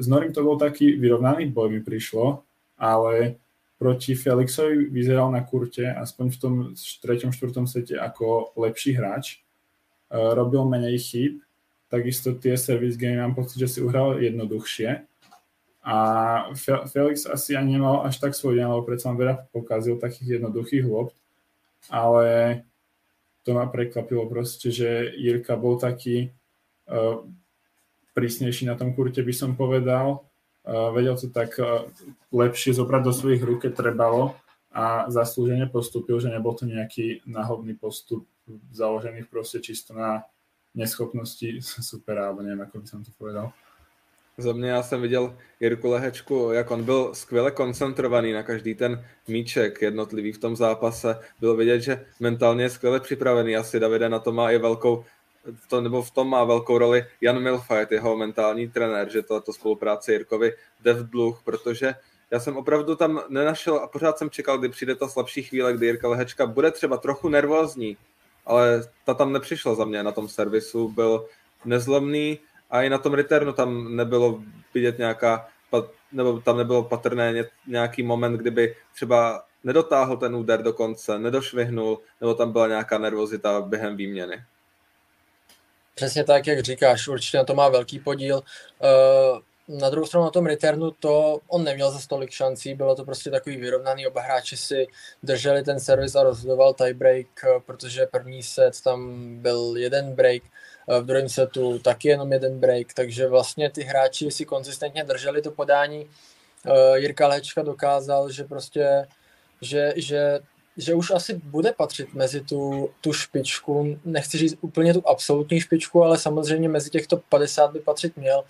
s Norim to bol taký vyrovnaný boj mi prišlo, ale proti Felixovi vyzeral na kurte, aspoň v tom treťom, štvrtom sete ako lepší hráč. E, robil menej chýb takisto tie service game mám pocit, že si uhral jednoduchšie. A Felix asi ani nemal až tak svoj deň, lebo predsa veľa pokazil takých jednoduchých lob, ale to ma prekvapilo proste, že Jirka bol taký uh, prísnejší na tom kurte, by som povedal. Uh, vedel to tak uh, lepšie zobrať do svojich rúk, keď trebalo a zaslúžene postupil, že nebol to nejaký náhodný postup založený proste čisto na neschopnosti supera, alebo neviem, ako by som to povedal. Za mě já jsem viděl Jirku Lehečku, jak on byl skvěle koncentrovaný na každý ten míček jednotlivý v tom zápase. Bylo vidět, že mentálně je skvěle připravený. Asi Davide na to má i velkou v tom, nebo v tom má velkou roli Jan Milfajt, jeho mentální trenér, že to spolupráce Jirkovi jde v dluh, protože já jsem opravdu tam nenašel a pořád jsem čekal, kdy přijde ta slabší chvíle, kdy Jirka Lehečka bude třeba trochu nervózní, ale ta tam nepřišla za mě na tom servisu, byl nezlomný a i na tom returnu tam nebylo vidět nějaká, nebo tam nebylo patrné nějaký moment, kdyby třeba nedotáhl ten úder do konce, nedošvihnul, nebo tam byla nějaká nervozita během výměny. Přesně tak, jak říkáš, určitě na to má velký podíl. Uh na druhou stranu na tom returnu to on neměl za stolik šancí, bylo to prostě takový vyrovnaný, oba hráči si drželi ten servis a rozhodoval tiebreak, protože první set tam byl jeden break, v druhém setu taky jenom jeden break, takže vlastně ty hráči si konzistentně drželi to podání. Eh, Jirka Lečka dokázal, že prostě, že, že že už asi bude patřit mezi tu, tu špičku, nechci říct úplně tu absolutní špičku, ale samozřejmě mezi těchto 50 by patřit měl,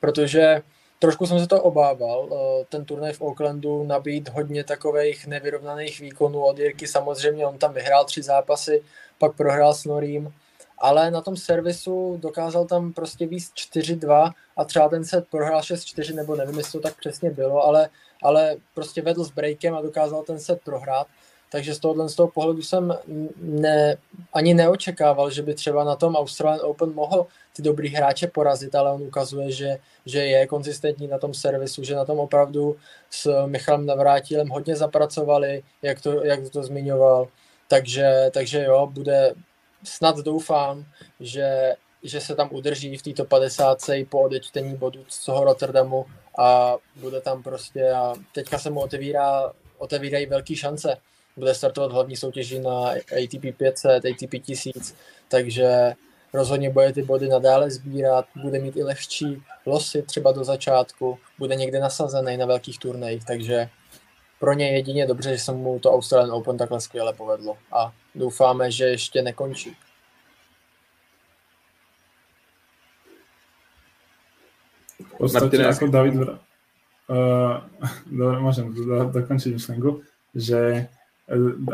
protože trošku jsem se to obával, eh, ten turnaj v Oaklandu nabít hodně takových nevyrovnaných výkonů od Jirky, samozřejmě on tam vyhrál tři zápasy, pak prohrál s Norím, ale na tom servisu dokázal tam prostě víc 4-2 a třeba ten set prohrál 6-4, nebo nevím, jestli to tak přesně bylo, ale, ale prostě vedl s breakem a dokázal ten set prohrát. Takže z tohohle z toho pohledu jsem ne, ani neočekával, že by třeba na tom Australian Open mohl ty dobrý hráče porazit, ale on ukazuje, že, že je konzistentní na tom servisu, že na tom opravdu s Michalem Navrátilem hodně zapracovali, jak to, jak to zmiňoval. Takže, takže jo, bude, snad doufám, že, že se tam udrží v této 50 i po odečtení bodu z toho Rotterdamu a bude tam prostě a teďka se mu otevírá, otevírají velké šance bude startovat hlavní soutěži na ATP 500, ATP 1000, takže rozhodně bude ty body nadále sbírat, bude mít i lehčí losy třeba do začátku, bude někde nasazený na velkých turnajích, takže pro ně jedině dobře, že se mu to Australian Open takhle skvěle povedlo a doufáme, že ještě nekončí. V podstate ako David, uh, dobre, môžem dokončiť myšlenku, že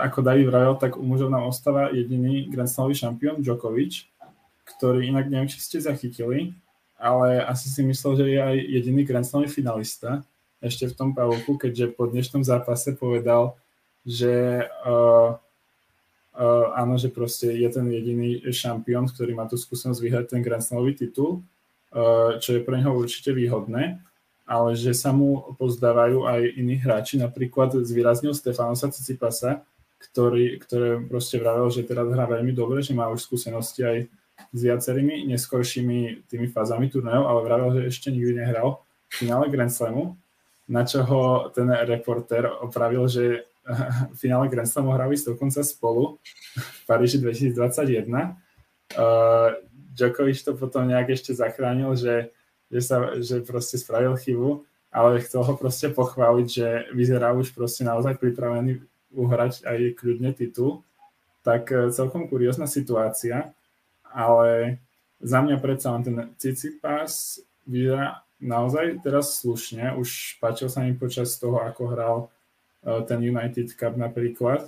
ako David vravel, tak u mužov nám ostáva jediný Grand Slamový šampión Djokovic, ktorý inak neviem, či ste zachytili, ale asi si myslel, že je aj jediný Grand Slamový finalista ešte v tom pavúku, keďže po dnešnom zápase povedal, že uh, uh, áno, že proste je ten jediný šampión, ktorý má tu skúsenosť vyhrať ten Grand Slamový titul, uh, čo je pre neho určite výhodné ale že sa mu pozdávajú aj iní hráči. Napríklad zvýraznil Stefanosa Cicipasa, ktorý, ktoré proste vravel, že teraz hrá veľmi dobre, že má už skúsenosti aj s viacerými neskoršími tými fázami turnajov, ale vravel, že ešte nikdy nehral v finále Grand Slamu, na čo ho ten reporter opravil, že v finále Grand Slamu hrali dokonca spolu v Paríži 2021. Uh, Djokovic to potom nejak ešte zachránil, že že, sa, že proste spravil chybu, ale chcel ho proste pochváliť, že vyzerá už proste naozaj pripravený uhrať aj kľudne titul. Tak e, celkom kuriózna situácia, ale za mňa predsa len ten Cicipas vyzerá naozaj teraz slušne. Už páčil sa mi počas toho, ako hral e, ten United Cup napríklad.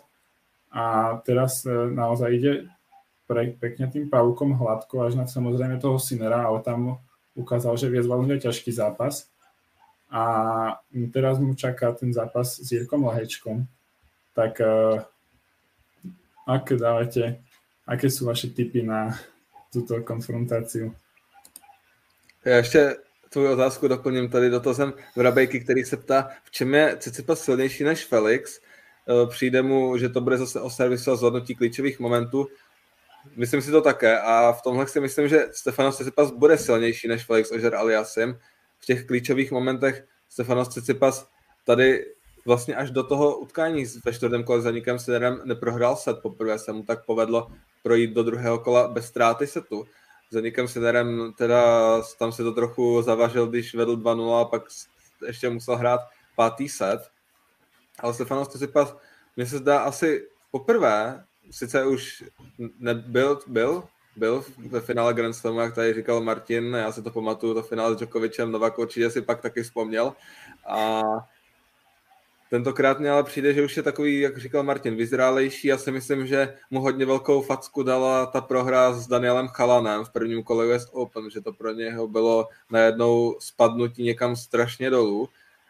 A teraz e, naozaj ide pre, pekne tým pavúkom hladko, až na samozrejme toho Sinera, ale tam ukázal, že vie zvládnuť ťažký zápas. A teraz mu čaká ten zápas s Jirkom Lahečkom. Tak uh, aké dávate, aké sú vaše tipy na tuto konfrontáciu? Já ještě tvou otázku doplním tady dotazem Vrabejky, který se ptá, v čem je Cicipas silnější než Felix. Eh, přijde mu, že to bude zase o servisu a zhodnotí klíčových momentů. Myslím si to také a v tomhle si myslím, že Stefanos Tsitsipas bude silnější než Felix Ožer Aliasim. V těch klíčových momentech Stefanos Tsitsipas tady vlastně až do toho utkání ve čtvrtém kole za Nikem Siderem neprohrál set. Poprvé se mu tak povedlo projít do druhého kola bez ztráty setu. Za Nikem Siderem teda tam se to trochu zavažil, když vedl 2-0 a pak ještě musel hrát pátý set. Ale Stefanos Tsitsipas mně se zdá asi poprvé, sice už nebyl, byl, byl ve finále Grand Slamu, jak tady říkal Martin, já si to pamatuju, to finále s Djokovicem, Novak určitě si pak taky vzpomněl. A tentokrát mě ale přijde, že už je takový, jak říkal Martin, vyzrálejší. Já si myslím, že mu hodně velkou facku dala ta prohra s Danielem Chalanem v prvním kole West Open, že to pro něho bylo najednou spadnutí někam strašně dolů,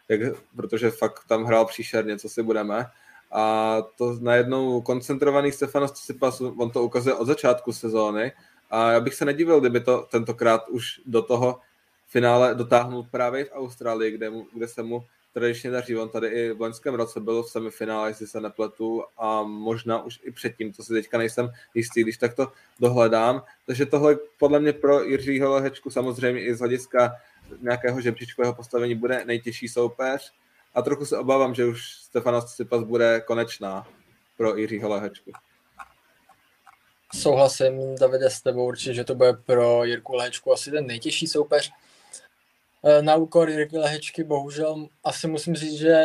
jak, protože fakt tam hrál příšerně, co si budeme a to najednou koncentrovaný Stefanos Tsitsipas, on to ukazuje od začátku sezóny a já bych se nedivil, kdyby to tentokrát už do toho finále dotáhnul právě v Austrálii, kde, mu, kde se mu tradičně daří. On tady i v loňském roce byl v semifinále, jestli se nepletu, a možná už i předtím, to si teďka nejsem jistý, když tak to dohledám. Takže tohle podle mě pro Jiřího Lehečku samozřejmě i z hlediska nějakého žebříčkového postavení bude nejtěžší soupeř a trochu se obávám, že už Stefana Tsipas bude konečná pro Jiřího Lehečku. Souhlasím, Davide, s tebou určitě, že to bude pro Jirku Lehečku asi ten nejtěžší soupeř. E, na úkor Jirky Lehečky bohužel asi musím říct, že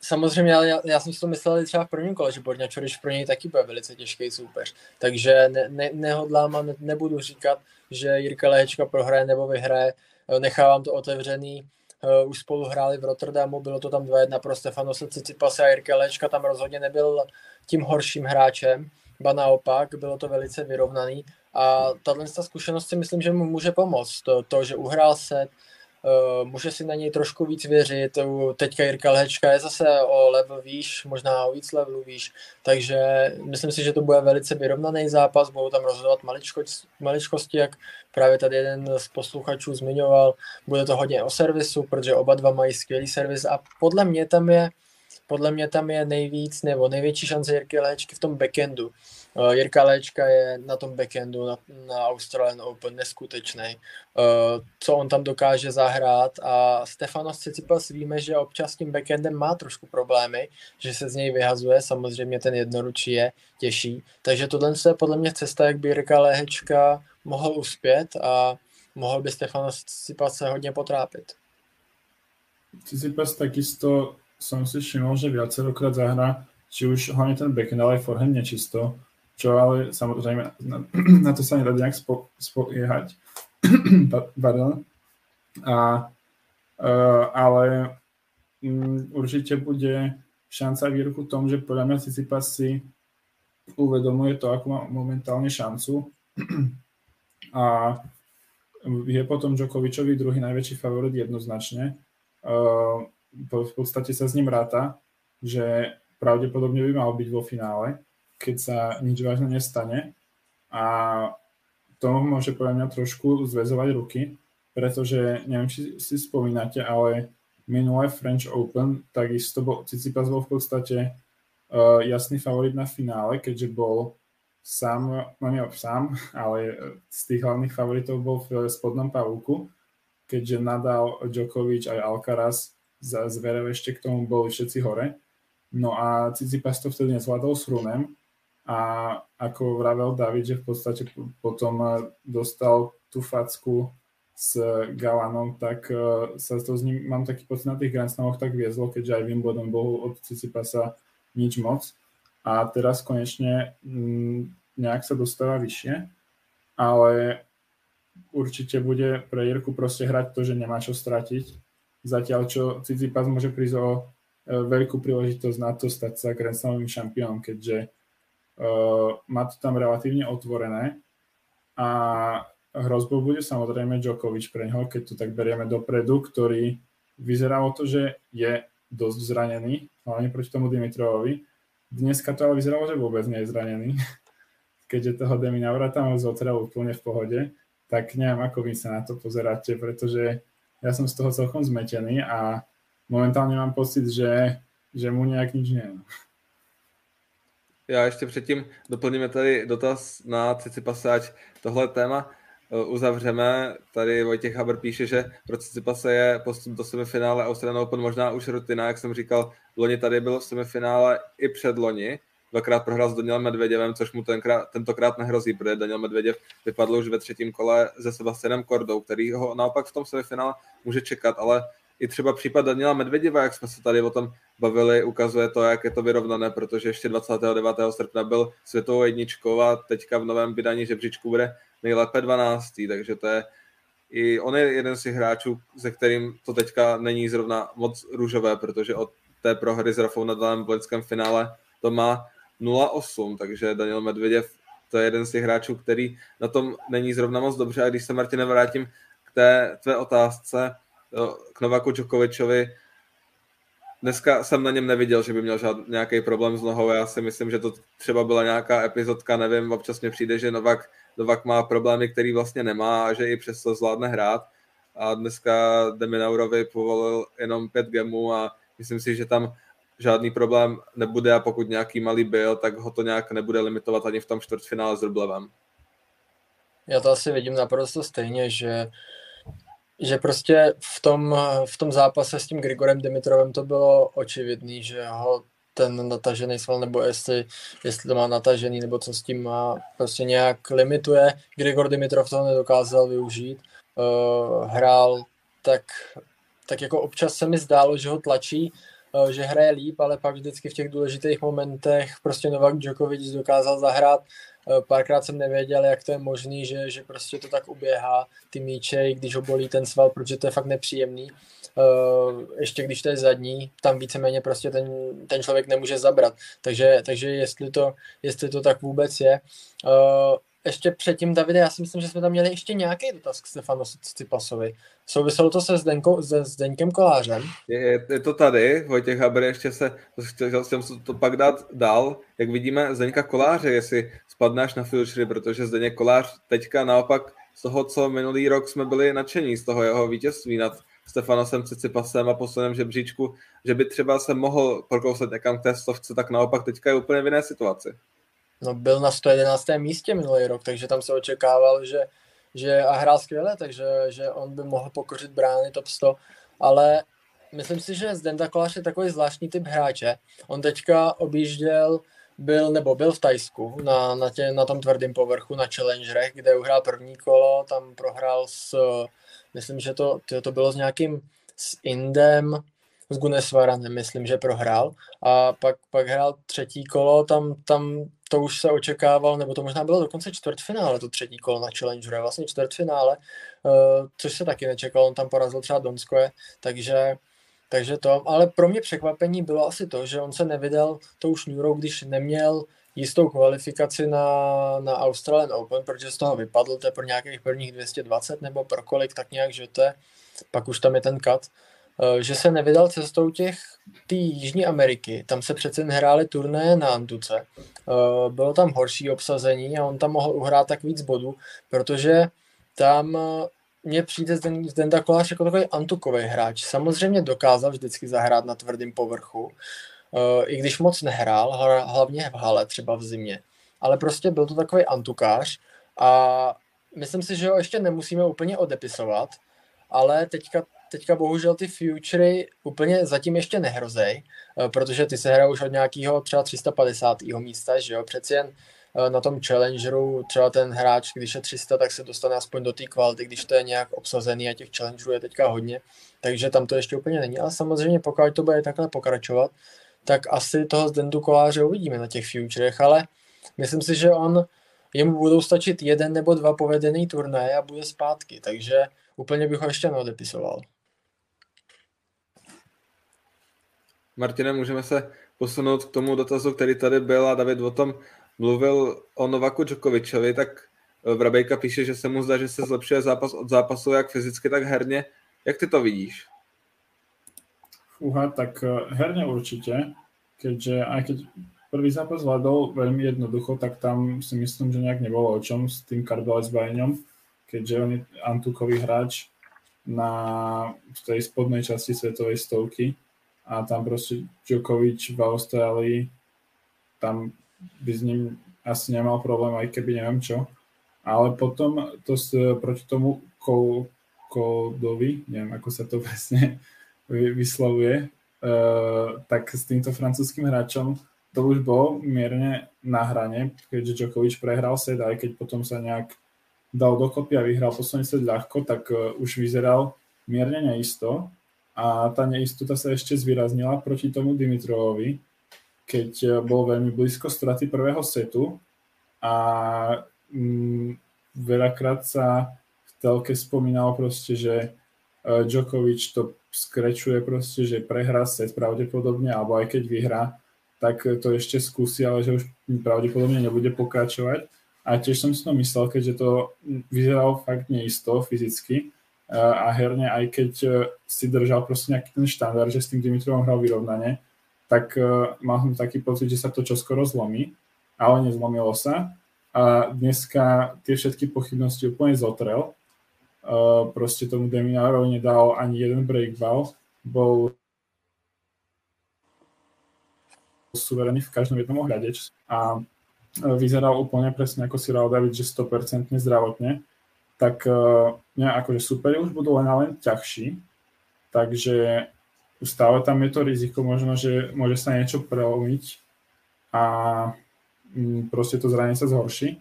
samozřejmě já, já jsem si to myslel třeba v prvním kole, že Borňačoriš pro něj taky bude velice těžký soupeř. Takže ne, ne, nehodlám a ne, nebudu říkat, že Jirka Lehečka prohraje nebo vyhraje. E, nechávám to otevřený uh, už spolu hráli v Rotterdamu, bylo to tam 2-1 pro Stefanose Cicipase a Jirka Lečka tam rozhodně nebyl tím horším hráčem, ba naopak, bylo to velice vyrovnaný a tahle zkušenost si myslím, že mu může pomoct. To, to že uhrál set, Uh, může si na něj trošku víc věřit. Teďka Jirka Lehečka je zase o level výš, možná o víc levelů výš, takže myslím si, že to bude velice vyrovnaný zápas, budou tam rozhodovat maličko, maličkosti, jak právě tady jeden z posluchačů zmiňoval. Bude to hodně o servisu, protože oba dva mají skvělý servis a podle mě tam je podle mě tam je nejvíc nebo největší šance Jirky Léčky v tom backendu. Uh, Jirka Léčka je na tom backendu na, na Australian Open neskutečný. Uh, co on tam dokáže zahrát a Stefanos Tsitsipas víme, že občas s tím backendem má trošku problémy, že se z něj vyhazuje, samozřejmě ten jednoručí je těžší. Takže tohle je podle mě cesta, jak by Jirka Léhečka mohl uspět a mohl by Stefanos Tsitsipas se hodně potrápit. Tsitsipas takisto som si všimol, že viacerokrát zahra, či už hlavne ten backend, ale aj forehand nečisto, čo ale samozrejme na, na to sa nedá nejak spo, spoliehať. Pardon. A, uh, ale um, určite bude šanca výruku v tom, že podľa mňa Tsitsipas si uvedomuje to, ako má momentálne šancu a je potom Djokovičovi druhý najväčší favorit jednoznačne. Uh, v podstate sa s ním ráta, že pravdepodobne by mal byť vo finále, keď sa nič vážne nestane. A to môže podľa mňa trošku zväzovať ruky, pretože neviem, či si spomínate, ale minulé French Open takisto bol, Cicipas bol v podstate uh, jasný favorit na finále, keďže bol sám, no nie sám, ale z tých hlavných favoritov bol v spodnom pavúku, keďže Nadal, Djokovic aj Alcaraz Zverev ešte k tomu boli všetci hore. No a Cicipas to vtedy nezvládol s Runem a ako vravel David, že v podstate potom dostal tú facku s Galanom, tak e, sa to s ním, mám taký pocit na tých Grand Slamoch tak viezlo, keďže aj Wimbledon bol od Cicipasa nič moc. A teraz konečne mm, nejak sa dostáva vyššie, ale určite bude pre Jirku proste hrať to, že nemá čo stratiť Zatiaľ, čo Tsitsipas môže prísť o e, veľkú príležitosť na to stať sa Grand Slamovým šampiónom, keďže uh, má to tam relatívne otvorené. A hrozbou bude samozrejme Djokovic pre neho, keď to tak berieme dopredu, ktorý vyzerá o to, že je dosť zranený, hlavne proti tomu Dimitrovovi. Dneska to ale vyzeralo, že vôbec nie je zranený, keďže toho Demi Navrata zotrel úplne v pohode, tak neviem, ako vy sa na to pozeráte, pretože ja som z toho celkom zmetený a momentálně mám pocit, že, že mu nějak nič nie. Já ještě předtím doplníme tady dotaz na Cicipase, tohle téma eh, uzavřeme. Tady Vojtěch Haber píše, že pro Cicipase je postup do semifinále Australian Open možná už rutina, jak jsem říkal, loni tady byl v semifinále i před loni, dvakrát prohrál s Danielem Medvěděvem, což mu tenkrát, tentokrát nehrozí, protože Daniel Medvěděv vypadl už ve třetím kole se Sebastianem Kordou, který ho naopak v tom semifinále může čekat, ale i třeba případ Daniela Medvěděva, jak jsme se tady o tom bavili, ukazuje to, jak je to vyrovnané, protože ještě 29. srpna byl světovou jedničkou a teďka v novém vydání žebříčku bude nejlépe 12. Takže to je i on je jeden z těch hráčů, se kterým to teďka není zrovna moc růžové, protože od té prohry s Rafou Nadalem v loňském finále to má 0-8, takže Daniel Medvěděv to je jeden z těch hráčů, který na tom není zrovna moc dobře. A když se, Martine, vrátím k té tvé otázce, k Novaku Djokovičovi, dneska jsem na něm neviděl, že by měl žád, nějaký problém s nohou. Já si myslím, že to třeba byla nějaká epizodka, nevím, občas mi přijde, že Novak, Novak má problémy, který vlastně nemá a že i přesto zvládne hrát. A dneska Deminaurovi povolil jenom pět gemů a myslím si, že tam žádný problém nebude a pokud nějaký malý byl, tak ho to nějak nebude limitovat ani v tom čtvrtfinále s Rublevem. Já to asi vidím naprosto stejně, že že prostě v tom, v tom zápase s tím Grigorem Dimitrovem to bylo očividný, že ho ten natažený sval, nebo jestli, jestli to má natažený, nebo co s tím má, prostě nějak limituje. Grigor Dimitrov toho nedokázal využít. Uh, hrál tak, tak jako občas se mi zdálo, že ho tlačí, že hraje líp, ale pak vždycky v těch důležitých momentech prostě Novak Djokovic dokázal zahrát Eh, párkrát jsem nevěděl, jak to je možný, že, že prostě to tak uběhá, ty míče, když ho bolí ten sval, protože to je fakt nepříjemný. Uh, ještě když to je zadní, tam víceméně prostě ten, ten člověk nemůže zabrat. Takže, takže jestli, to, jestli to tak vůbec je. Ještě předtím, Davide, já si myslím, že jsme tam měli ještě nějaký dotaz k Stefanu Cipasovi. Souviselo to se Zdenko, se Zdeňkem Kolářem? Je, je to tady, Vojtěch Haber ještě se, chtěl jsem to pak dát dál, jak vidíme Zdeňka Koláře, jestli spadnáš na Future, protože Zdeněk Kolář teďka naopak z toho, co minulý rok jsme byli nadšení z toho jeho vítězství nad Stefanosem Cicipasem a posledním žebříčku, že by třeba se mohl prokousat někam k té stovce, tak naopak teďka je úplně v jiné situaci. No byl na 111. místě minulý rok, takže tam se očekával, že, že a hrál skvěle, takže že on by mohl pokořit brány top 100, ale myslím si, že Zdenda Kolář je takový zvláštní typ hráče. On teďka objížděl byl, nebo byl v Tajsku na, na, tě, na tom tvrdém povrchu, na Challengerech, kde uhrál první kolo, tam prohrál s, myslím, že to, to, to bylo s nějakým, s Indem, s Gunesvaranem, myslím, že prohrál. A pak, pak hrál třetí kolo, tam, tam to už se očekával, nebo to možná bylo dokonce čtvrtfinále, to třetí kolo na Challengeru, vlastně čtvrtfinále, uh, což se taky nečekalo, on tam porazil třeba Donskoje, takže takže to, ale pro mě překvapení bylo asi to, že on se nevydal tou šňůrou, když neměl jistou kvalifikaci na, na Australian Open, protože z toho vypadl, to je pro nějakých prvních 220 nebo pro kolik, tak nějak, že to je, pak už tam je ten cut, eh, že se nevydal cestou těch té Jižní Ameriky, tam se přece hrály turné na Antuce, eh, bylo tam horší obsazení a on tam mohl uhrát tak víc bodů, protože tam mně přijde Zdenda Kolář jako takový antukový hráč. Samozřejmě dokázal vždycky zahrát na tvrdém povrchu, eh, i když moc nehrál, hlavně v hale, třeba v zimě. Ale prostě byl to takový antukář a myslím si, že ho ještě nemusíme úplně odepisovat, ale teďka, teďka bohužel ty futury úplně zatím ještě nehrozej, eh, protože ty se hrajou už od nějakého třeba 350. místa, že jo, přeci jen Eh, na tom challengeru třeba ten hráč, když je 300, tak se dostane aspoň do té kvality, když to je nějak obsazený a těch challengerů je teďka hodně, takže tam to ještě úplně není. Ale samozřejmě pokud to bude takhle pokračovat, tak asi toho Zdendu Koláře uvidíme na těch futurech, ale myslím si, že on jemu budou stačit jeden nebo dva povedený turnaje a bude zpátky, takže úplně bych ho ještě neodepisoval. Martine, můžeme se posunout k tomu dotazu, který tady byl a David o tom mluvil o Novaku Djokovičovi, tak eh, Vrabejka píše, že se mu zdá, že se zlepšuje zápas od zápasu jak fyzicky, tak herně. Jak ty to vidíš? Fúha, tak eh, herne určite, keďže aj keď prvý zápas zvládol veľmi jednoducho, tak tam si myslím, že nejak nebolo o čom s tým Carbales Bajňom, keďže on je antukový hráč na, v tej spodnej časti svetovej stovky a tam proste Djokovic v Austrálii tam by s ním asi nemal problém, aj keby neviem čo. Ale potom to s, proti tomu Koldovi, neviem ako sa to presne vyslovuje, uh, tak s týmto francúzským hráčom to už bolo mierne na hrane, keďže Djokovic prehral set, aj keď potom sa nejak dal dokopy a vyhral posledný set ľahko, tak uh, už vyzeral mierne neisto a tá neistota sa ešte zvýraznila proti tomu Dimitrovovi, keď eh, bol veľmi blízko straty prvého setu a mm, veľakrát sa v telke spomínalo proste, že eh, Djokovic to skrečuje proste, že prehrá set pravdepodobne, alebo aj keď vyhrá, tak to ešte skúsi, ale že už pravdepodobne nebude pokračovať. A tiež som si to myslel, keďže to vyzeralo fakt neisto fyzicky, a herne, aj keď e, si držal proste nejaký ten štandard, že s tým Dimitrovom hral vyrovnane, tak e, mal som taký pocit, že sa to čoskoro zlomí, ale nezlomilo sa. A dneska tie všetky pochybnosti úplne zotrel. Proste tomu Deminárovi nedal ani jeden break ball, bol suverený v každom jednom ohľade a vyzeral úplne presne ako si David, že 100% zdravotne tak uh, ne, akože super už budú len len ťažší, takže stále tam je to riziko možno, že môže sa niečo prelomiť a um, proste to zranenie sa zhorší,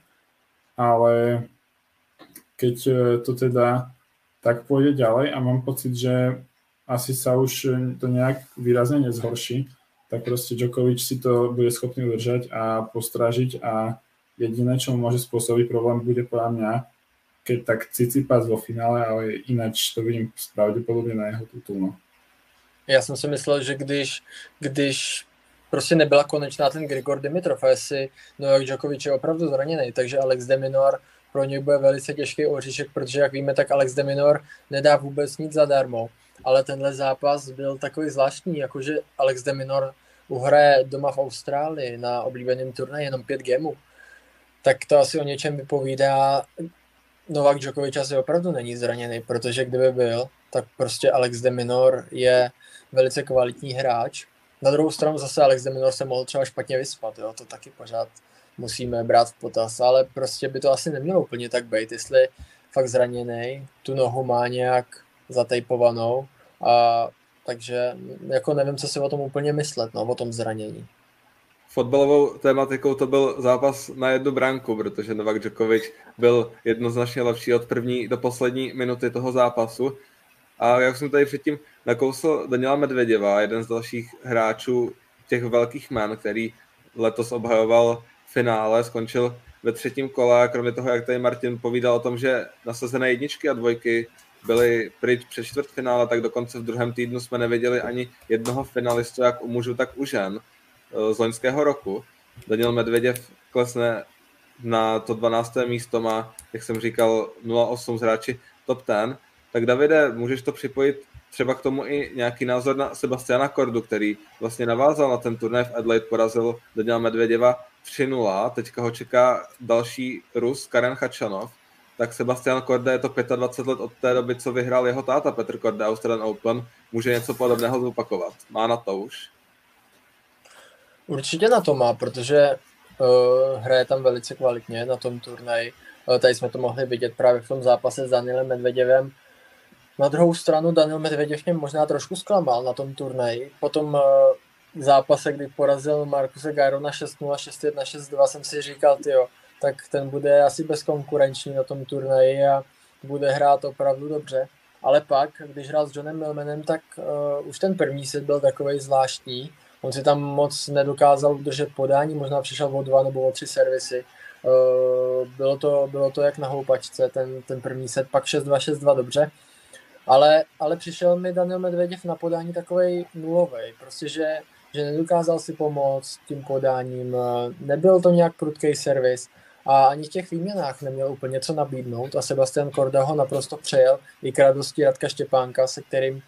ale keď uh, to teda tak pôjde ďalej a mám pocit, že asi sa už to nejak výrazne nezhorší, tak proste Djokovic si to bude schopný udržať a postrážiť a jediné, čo mu môže spôsobiť problém, bude podľa mňa keď tak Cicipas vo finále, ale ináč to vidím pravděpodobně na jeho titul. No. Já jsem si myslel, že když, když prostě nebyla konečná ten Grigor Dimitrov a jestli Novak Djokovic je opravdu zraněný, takže Alex Deminor pro něj bude velice těžký oříšek, protože jak víme, tak Alex Deminor nedá vůbec nic zadarmo, ale tenhle zápas byl takový zvláštní, jakože Alex Deminor uhraje doma v Austrálii na oblíbeném turnaji jenom 5 gemů, tak to asi o něčem vypovídá. Novak Djokovic asi opravdu není zraněný, protože kdyby byl, tak prostě Alex de Minor je velice kvalitní hráč. Na druhou stranu zase Alex de Minor se mohl třeba špatně vyspat, jo? to taky pořád musíme brát v potaz, ale prostě by to asi nemělo úplně tak být, jestli fakt zraněný, tu nohu má nějak zatejpovanou a takže jako nevím, co si o tom úplně myslet, no, o tom zranění fotbalovou tématikou to byl zápas na jednu branku, protože Novak Djokovic byl jednoznačně lepší od první do poslední minuty toho zápasu. A jak jsem tady předtím nakousl Daniela Medvěděva, jeden z dalších hráčů těch velkých jmen, který letos obhajoval finále, skončil ve třetím kole, kromě toho, jak tady Martin povídal o tom, že nasazené jedničky a dvojky byly pryč před čtvrtfinále, tak dokonce v druhém týdnu jsme neviděli ani jednoho finalistu, jak u mužů, tak u žen. Z loňského roku. Daniel Medveděv klesne na to 12. místo, má, jak jsem říkal, 0,8 z hráči top 10. Tak Davide, můžeš to připojit třeba k tomu i nějaký názor na Sebastiana Kordu, který vlastně navázal na ten turnaj v Adelaide, porazil Daniela Medvěděva 3-0, teďka ho čeká další Rus, Karen Chachanov, tak Sebastian Korda je to 25 let od té doby, co vyhrál jeho táta Petr Korda Australian Open, může něco podobného zopakovat. Má na to už? Určitě na to má, protože uh, hraje tam velice kvalitně na tom turnaji. Uh, tady jsme to mohli vidět právě v tom zápase s Danielem Medveděvem. Na druhou stranu Daniel Medveděv mě možná trošku zklamal na tom turnaji. Potom uh, zápase, kdy porazil Markuse Gairona 6-0, 6-1, 6-2, jsem si říkal, tyjo, tak ten bude asi bezkonkurenční na tom turnaji a bude hrát opravdu dobře. Ale pak, když hrál s Johnem Milmanem, tak uh, už ten první set byl takový zvláštní On si tam moc nedokázal udržet podání, možná přišel o dva nebo o tři servisy. Eh, bylo to, bylo to jak na houpačce, ten, ten první set, pak 6-2, 6-2, dobře. Ale, ale přišel mi Daniel Medveděv na podání takový nulový, prostě že, že nedokázal si pomoct tím podáním, eh, nebyl to nějak prudký servis a ani v těch výměnách neměl úplně co nabídnout a Sebastian Korda ho naprosto přejel i k radosti Radka Štěpánka, se kterým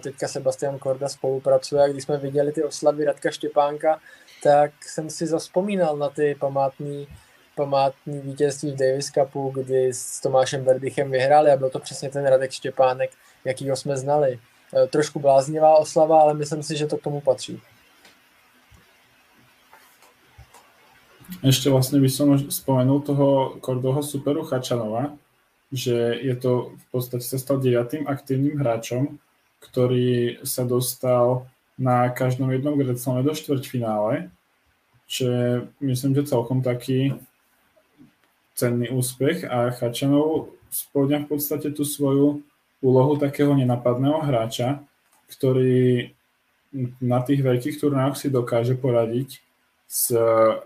teďka Sebastian Korda spolupracuje a když jsme viděli ty oslavy Radka Štěpánka, tak jsem si zaspomínal na ty památný, památný vítězství v Davis Cupu, kdy s Tomášem Verdichem vyhráli a byl to přesně ten Radek Štěpánek, jakýho jsme znali. Eh, trošku bláznivá oslava, ale myslím si, že to k tomu patří. Ešte vlastne by som spomenul toho Kordoho superu Chačanova, že je to v podstate sa stal deviatým aktívnym hráčom, ktorý sa dostal na každom jednom Grand do štvrťfinále, čo je myslím, že celkom taký cenný úspech a Chačanov spĺňa v podstate tú svoju úlohu takého nenapadného hráča, ktorý na tých veľkých turnájoch si dokáže poradiť s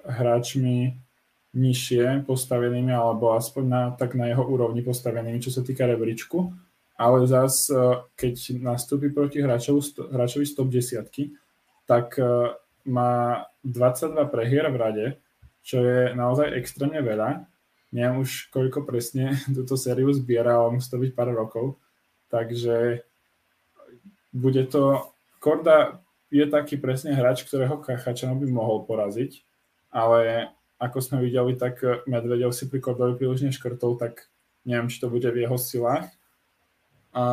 hráčmi nižšie postavenými alebo aspoň na, tak na jeho úrovni postavenými, čo sa týka rebríčku. Ale zas, keď nastúpi proti hráčovi, hráčovi z top 10, tak má 22 prehier v rade, čo je naozaj extrémne veľa. Neviem už, koľko presne túto sériu zbiera, ale musí to byť pár rokov. Takže bude to... Korda je taký presne hráč, ktorého Kachačanov by mohol poraziť, ale ako sme videli, tak Medvedev si pri Kordovi príliš neškrtol, tak neviem, či to bude v jeho silách. A,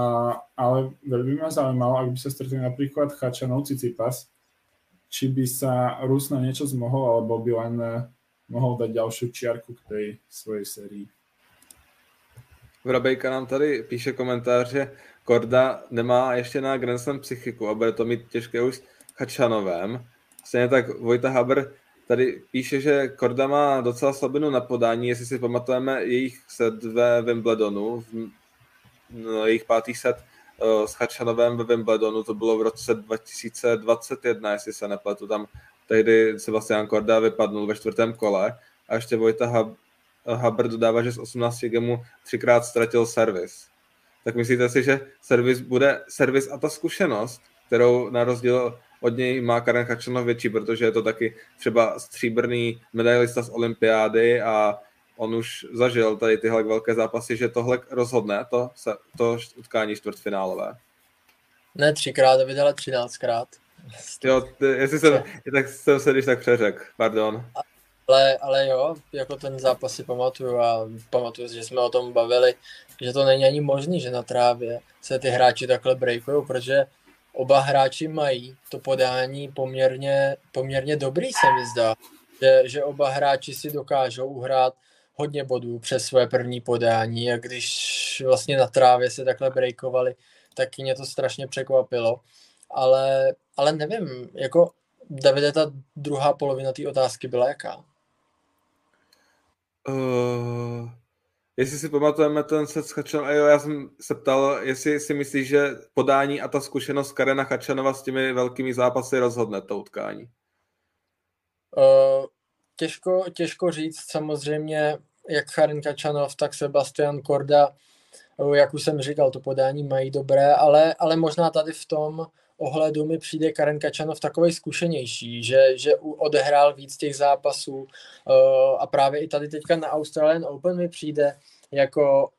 ale veľmi ma zaujímalo, ak by sa stretli napríklad Chačanov Cicipas, či by sa Rus na niečo zmohol, alebo by len mohol dať ďalšiu čiarku k tej svojej sérii. Vrabejka nám tady píše komentář, že Korda nemá ještě na Grand Slam psychiku a bude to mít těžké už s Hačanovém. Stejně tak Vojta Haber tady píše, že Korda má docela slabinu na podání, jestli si pamatujeme jejich set ve Wimbledonu, v, jejich pátý set uh, s Hačanovém ve Wimbledonu, to bylo v roce 2021, jestli se nepletu, tam tehdy Sebastian Korda vypadnul ve čtvrtém kole a ještě Vojta Haber dodává, že z 18 gemů třikrát ztratil servis. Tak myslíte si, že servis bude servis a ta zkušenost, kterou na rozdíl od něj má Karen Chačanov větší, protože je to taky třeba stříbrný medailista z olympiády a on už zažil tady tyhle velké zápasy, že tohle rozhodne, to, to utkání čtvrtfinálové. Ne třikrát, ale třináctkrát. Jo, jestli jsem, tak jsem se když tak přeřek, pardon. Ale, ale jo, jako ten zápas si pamatuju a pamatuju, že jsme o tom bavili, že to není ani možný, že na trávě se ty hráči takhle breakují, protože oba hráči mají to podání poměrně, poměrně dobrý, se mi zdá. Že, že oba hráči si dokážou uhrát hodně bodů přes své první podání a když vlastně na trávě se takhle breakovali, tak mě to strašně překvapilo. Ale, ale nevím, jako Davide, ta druhá polovina té otázky byla jaká? Uh, jestli si pamatujeme ten set s Chačanovem, jo, já jsem se ptal, jestli si myslíš, že podání a ta zkušenost Karena Chačanova s těmi velkými zápasy rozhodne to utkání? Uh, těžko, těžko říct, samozřejmě jak Karen Kačanov, tak Sebastian Korda, jak už jsem říkal, to podání mají dobré, ale, ale možná tady v tom ohledu mi přijde Karen Kačanov takový zkušenější, že, že odehrál víc těch zápasů a právě i tady teďka na Australian Open mi přijde jako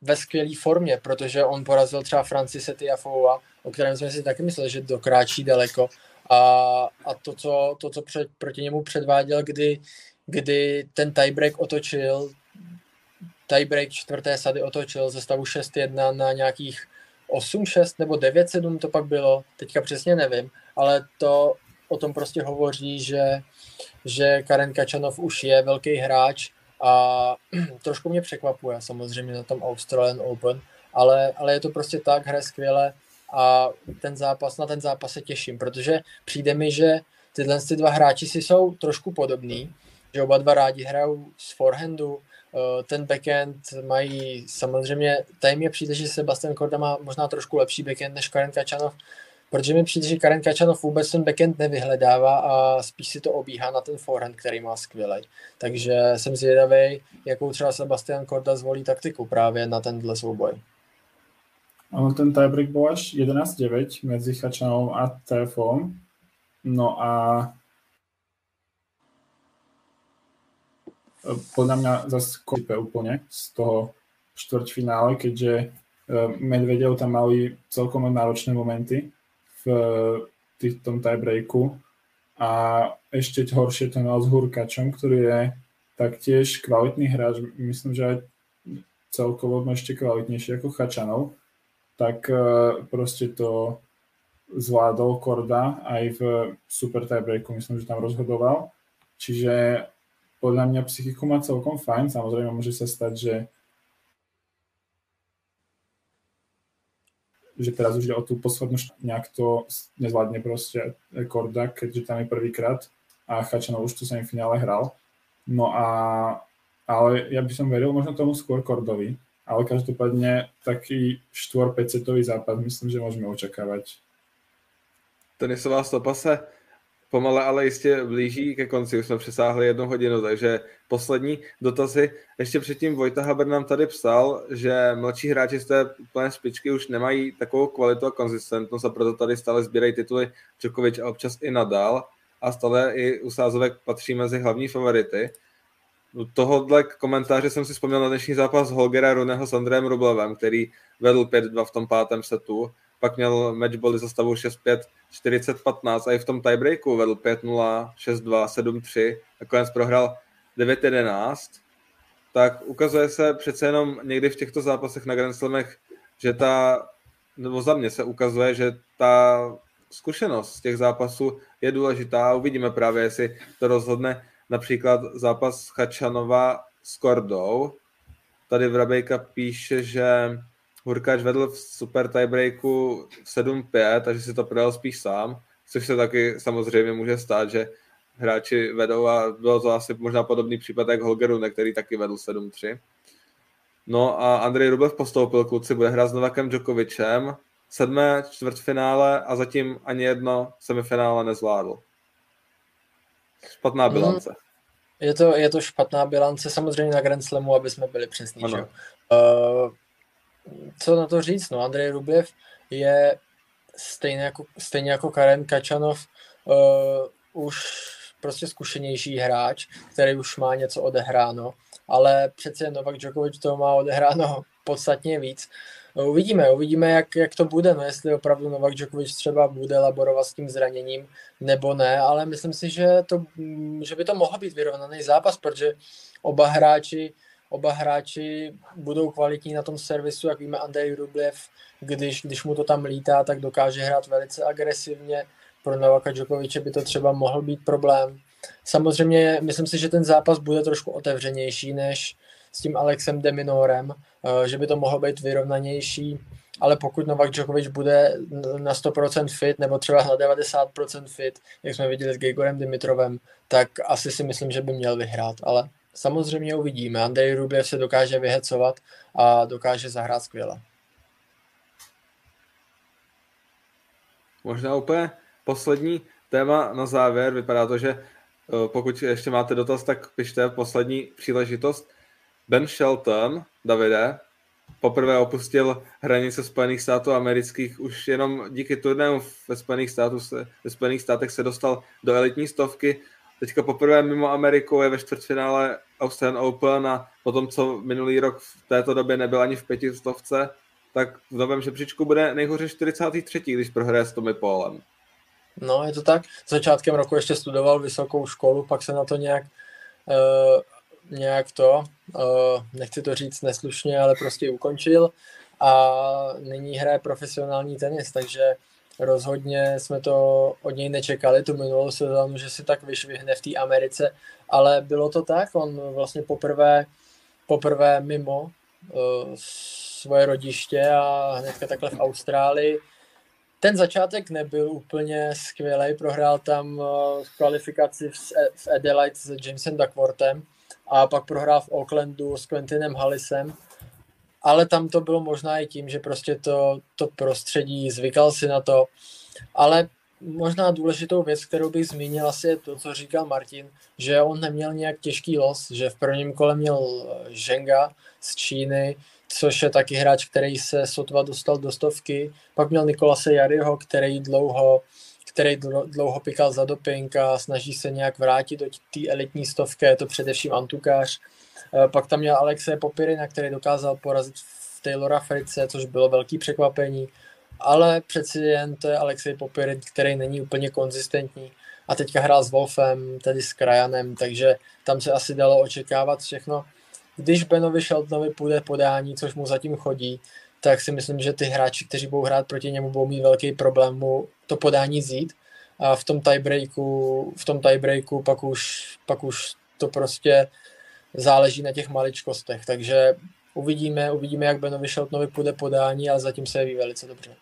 ve skvělé formě, protože on porazil třeba Francise Tiafoua, o kterém jsme si taky mysleli, že dokráčí daleko a, a to, co, to, co před, proti němu předváděl, kdy, kdy ten tiebreak otočil, tiebreak čtvrté sady otočil ze stavu 6-1 na nějakých 8-6 nebo 9-7 to pak bylo, teďka přesně nevím, ale to o tom prostě hovoří, že, že Karen Kačanov už je velký hráč a trošku mě překvapuje samozřejmě na tom Australian Open, ale, ale je to prostě tak, hraje skvěle a ten zápas, na ten zápas se těším, protože přijde mi, že tyhle ty dva hráči si jsou trošku podobní, že oba dva rádi hrajou z forehandu, Eh, ten backend mají samozřejmě, tady mi přijde, že Sebastian Korda má možná trošku lepší backend než Karen Kačanov, protože mi přijde, že Karen Kačanov vůbec ten backend nevyhledává a spíš si to obíhá na ten forehand, který má skvělý. Takže jsem zvědavý, jakou třeba Sebastian Korda zvolí taktiku právě na tenhle souboj. Ono ten tiebreak byl až 11-9 mezi Chačanou a TFOM. No a podľa mňa zase kope úplne z toho štvrťfinále, keďže e, Medvedev tam mali celkom náročné momenty v tých, tom tiebreaku. A ešte horšie to mal s Hurkačom, ktorý je taktiež kvalitný hráč, myslím, že aj celkovo ešte kvalitnejší ako Chačanov, tak e, proste to zvládol Korda aj v super tiebreaku, myslím, že tam rozhodoval. Čiže podľa mňa psychiku má celkom fajn, samozrejme môže sa stať, že že teraz už ide o tú poslednú nejak to nezvládne proste Korda, keďže tam je prvýkrát a Chačanov už tu sa im finále hral. No a ale ja by som veril možno tomu skôr Kordovi, ale každopádne taký 4-5 setový zápas myslím, že môžeme očakávať tenisová stopa se pomale, ale jistě blíží ke konci. Už jsme přesáhli jednu hodinu, takže poslední dotazy. Ještě předtím Vojta Haber nám tady psal, že mladší hráči z té plné špičky už nemají takovou kvalitu a konzistentnost a proto tady stále sbírají tituly Djokovic a občas i Nadal a stále i u sázovek patří mezi hlavní favority. Tohohle komentáře jsem si vzpomněl na dnešní zápas Holgera Runeho s Andrejem Rublevem, který vedl 5-2 v tom pátém setu pak měl matchbally za stavu 6-5, 40-15 a i v tom tiebreaku vedl 5-0, 6-2, 7-3, nakonec prohrál 9-11, tak ukazuje se přece jenom někdy v těchto zápasech na Grand Slamech, že ta, nebo za mě se ukazuje, že ta zkušenost z těch zápasů je důležitá. Uvidíme právě, jestli to rozhodne například zápas Chačanova s Kordou. Tady Vrabejka píše, že Hurkáč vedl v super tiebreaku 7-5, takže si to prodal spíš sám, což se taky samozřejmě může stát, že hráči vedou a bylo to asi možná podobný případ jak Holgeru, který taky vedl 7-3. No a Andrej Rublev postoupil, kluci bude hrát s Novakem Djokovicem, sedmé čtvrtfinále a zatím ani jedno semifinále nezvládl. Špatná mhm. bilance. Mm. Je to, je to špatná bilance, samozřejmě na Grand Slamu, aby jsme byli přesní. Uh, co na to říct, no Andrej Rublev je stejně jako, stejně jako Karen Kačanov uh, už prostě zkušenější hráč, který už má něco odehráno, ale přece Novak Djokovic to má odehráno podstatně víc. Uvidíme, uvidíme, jak, jak to bude, no jestli opravdu Novak Djokovic třeba bude laborovat s tím zraněním nebo ne, ale myslím si, že, to, že by to mohl být vyrovnaný zápas, protože oba hráči oba hráči budou kvalitní na tom servisu, jak víme Andrej Rublev, když, když mu to tam lítá, tak dokáže hrát velice agresivně. Pro Novaka Djokoviče by to třeba mohl být problém. Samozřejmě myslím si, že ten zápas bude trošku otevřenější než s tím Alexem Deminorem, eh, že by to mohlo být vyrovnanější, ale pokud Novak Djokovic bude na 100% fit nebo třeba na 90% fit, jak jsme viděli s Gregorem Dimitrovem, tak asi si myslím, že by měl vyhrát, ale samozřejmě uvidíme. Andrej Rublev se dokáže vyhecovat a dokáže zahrát skvěle. Možná úplně poslední téma na závěr. Vypadá to, že eh, pokud ještě máte dotaz, tak pište poslední příležitost. Ben Shelton, Davide, poprvé opustil hranice Spojených států amerických už jenom díky turnému ve Spojených, států se, ve Spojených státech se dostal do elitní stovky teďka poprvé mimo Ameriku je ve čtvrtfinále Australian Open a potom, co minulý rok v této době nebyl ani v pětistovce, tak v novém žebříčku bude nejhůře 43. když prohraje s Tommy Paulem. No, je to tak. Začátkem roku ještě studoval vysokou školu, pak se na to nějak uh, nějak to, uh, nechci to říct neslušně, ale prostě ukončil. A nyní hraje profesionální tenis, takže Rozhodně jsme to od něj nečekali tu minulou sezónu, že si tak vyšvihne v té Americe, ale bylo to tak, on vlastně poprvé, poprvé mimo uh, svoje rodiště a hnedka takhle v Austrálii. Ten začátek nebyl úplně skvělý, prohrál tam kvalifikaci v, v Adelaide s Jamesem Duckworthem a pak prohrál v Aucklandu s Quentinem Hallisem. Ale tam to bylo možná i tím, že prostě to, to prostředí, zvykal si na to, ale možná důležitou věc, kterou bych zmínil, asi je to, co říkal Martin, že on neměl nějak těžký los, že v prvním kole měl Ženga z Číny, což je taky hráč, který se sotva dostal do stovky, pak měl Nikolase Jariho, který dlouho který dlouho pikal za doping a snaží se nějak vrátit do té elitní stovky, je to především Antukář. Eh, pak tam měl Alexe Popirina, který dokázal porazit v Taylora Frice, což bylo velký překvapení, ale přeci jen to je Alexej Popirin, který není úplně konzistentní a teďka hrál s Wolfem, tedy s Krajanem, takže tam se asi dalo očekávat všechno. Když Benovi Sheltonovi půjde podání, což mu zatím chodí, tak si myslím, že ty hráči, kteří budou hrát proti němu, budou mít velký problém mu to podání zít. A v tom tiebreaku, v tom tiebreaku pak už, pak už to prostě záleží na těch maličkostech, takže uvidíme, uvidíme, jak Benovi Sheltonovi půjde podání, ale zatím se jeví velice dobře.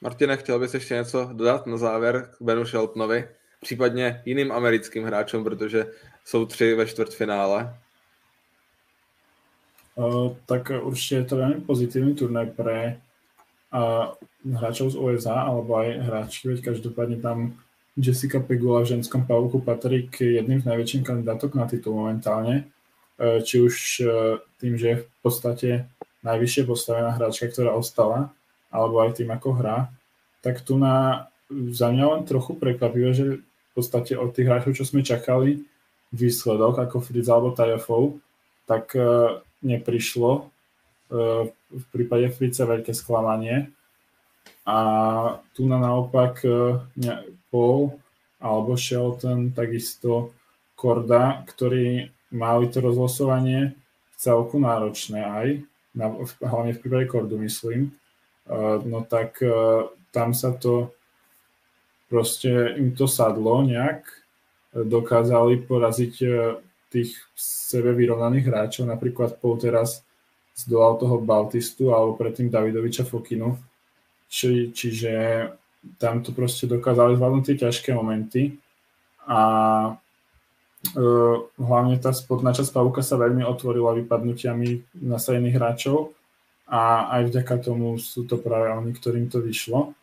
Martine, chtěl bys ještě něco dodat na závěr k Benu Sheltonovi, případně jiným americkým hráčům, protože jsou tři ve čtvrtfinále? Uh, tak určitě je to velmi pozitivní turnaj pre hráčov z USA, alebo aj hráčky, veď každopádne tam Jessica Pegula v ženskom pavúku patrí k jedným z najväčších kandidátok na titul momentálne. E, či už e, tým, že je v podstate najvyššie postavená hráčka, ktorá ostala, alebo aj tým, ako hrá. Tak tu na, za mňa len trochu prekvapivé, že v podstate od tých hráčov, čo sme čakali, výsledok ako Fritz alebo Tajafov, tak neprišlo. Uh, v prípade Frica veľké sklamanie. A tu na naopak uh, Paul alebo Shelton, takisto Korda, ktorí mali to rozlosovanie celku náročné aj, na, hlavne v prípade Kordu myslím, uh, no tak tam sa to proste im to sadlo nejak dokázali poraziť e, tých sebe vyrovnaných hráčov, napríklad Paul teraz zdolal toho Baltistu alebo predtým Davidoviča Fokinu, či, čiže tam to proste dokázali zvládnuť tie ťažké momenty a uh, hlavne tá spodná časť pavúka sa veľmi otvorila vypadnutiami nasadených hráčov a aj vďaka tomu sú to práve oni, ktorým to vyšlo.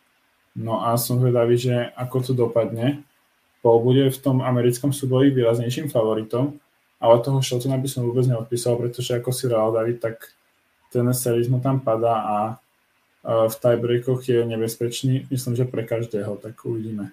No a som zvedavý, že ako to dopadne. Paul bude v tom americkom súboji výraznejším favoritom, ale toho Sheltona by som vôbec neodpísal, pretože ako si reál David, tak ten series mu tam padá a v tiebreakoch je nebezpečný, myslím, že pre každého, tak uvidíme.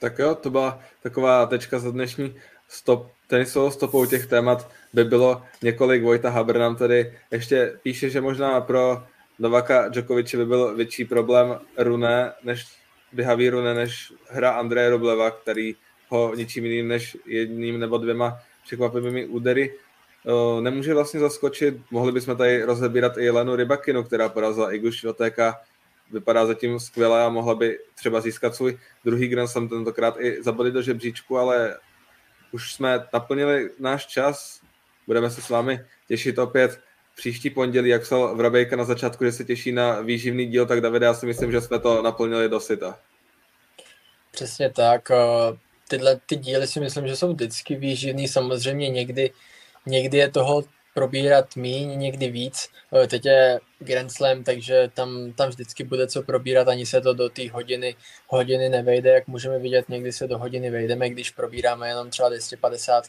Tak jo, to byla taková tečka za dnešní stop, tenisovou stopou těch témat by bylo několik. Vojta Haber nám tady ještě píše, že možná pro Novaka Djokoviče by byl větší problém Rune než vyhaví Rune než hra Andreje Robleva, který ho ničím jiným než jedním nebo dvěma překvapivými údery nemůže vlastně zaskočit. Mohli bychom tady rozebírat i Jelenu Rybakinu, která porazila Igu Švotéka, vypadá zatím skvěle a mohla by třeba získat svůj druhý Grand Slam tentokrát i zabodit do žebříčku, ale už jsme naplnili náš čas. Budeme se s vámi těšit opět příští pondělí, jak psal Vrabejka na začátku, že se těší na výživný díl, tak Davide, já si myslím, že jsme to naplnili do syta. Přesně tak. Tyhle ty díly si myslím, že jsou vždycky výživný. Samozřejmě někdy, někdy je toho probírat míň, někdy víc. Teď je Grand Slam, takže tam, tam vždycky bude co probírat, ani se to do té hodiny, hodiny nevejde, jak můžeme vidět, někdy se do hodiny vejdeme, když probíráme jenom třeba 250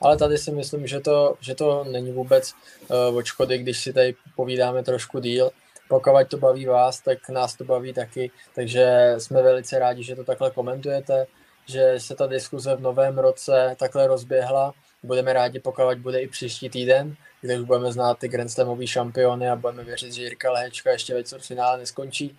ale tady si myslím, že to, že to není vůbec uh, od škody, když si tady povídáme trošku díl. Pokud to baví vás, tak nás to baví taky, takže jsme velice rádi, že to takhle komentujete, že se ta diskuze v novém roce takhle rozběhla. Budeme rádi, pokud bude i příští týden, kde už budeme znát ty Grand Slamový šampiony a budeme věřit, že Jirka Lehečka ještě ve finále neskončí.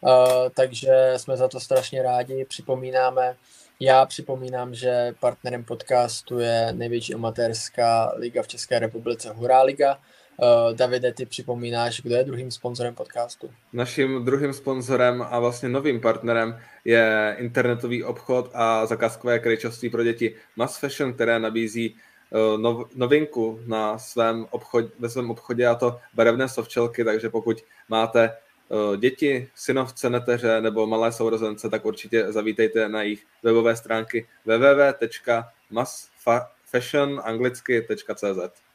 Uh, takže jsme za to strašně rádi. Připomínáme, já připomínám, že partnerem podcastu je největší amatérská liga v České republice Hurá liga. Uh, Davide, ty připomínáš, kdo je druhým sponzorem podcastu? Naším druhým sponzorem a vlastně novým partnerem je internetový obchod a zakázkové krejčovství pro děti Mass Fashion, které nabízí uh, nov, novinku na svém obchod, ve svém obchodě a to barevné sovčelky, takže pokud máte Eh, děti, synovce, neteře nebo malé sourozence, tak určitě zavítejte na jejich webové stránky www.massfashionanglicky.cz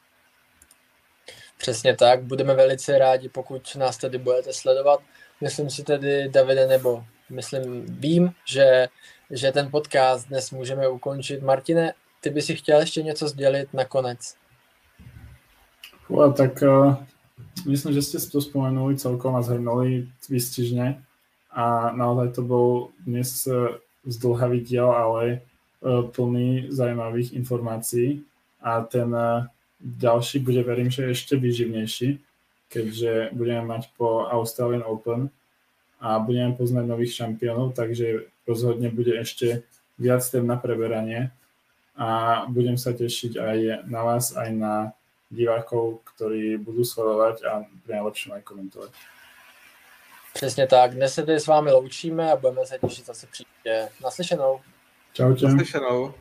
Přesně tak, budeme velice rádi, pokud nás tedy budete sledovat. Myslím si tedy, Davide, nebo myslím, vím, že, že ten podcast dnes můžeme ukončit. Martine, ty by si chtěl ještě něco sdělit nakonec? Well, tak uh, myslím, že ste to spomenuli celkom a zhrnuli výstižne a naozaj to bol dnes e, zdlhavý diel, ale e, plný zaujímavých informácií a ten ďalší bude, verím, že ešte vyživnejší, keďže budeme mať po Australian Open a budeme poznať nových šampiónov, takže rozhodne bude ešte viac tém na preberanie a budem sa tešiť aj na vás, aj na divákov, ktorí budú sledovať a najlepším aj komentovať. Přesně tak. Dnes se tady s vámi loučíme a budeme se těšit zase příště. Naslyšenou. Čau, čau. Naslyšenou.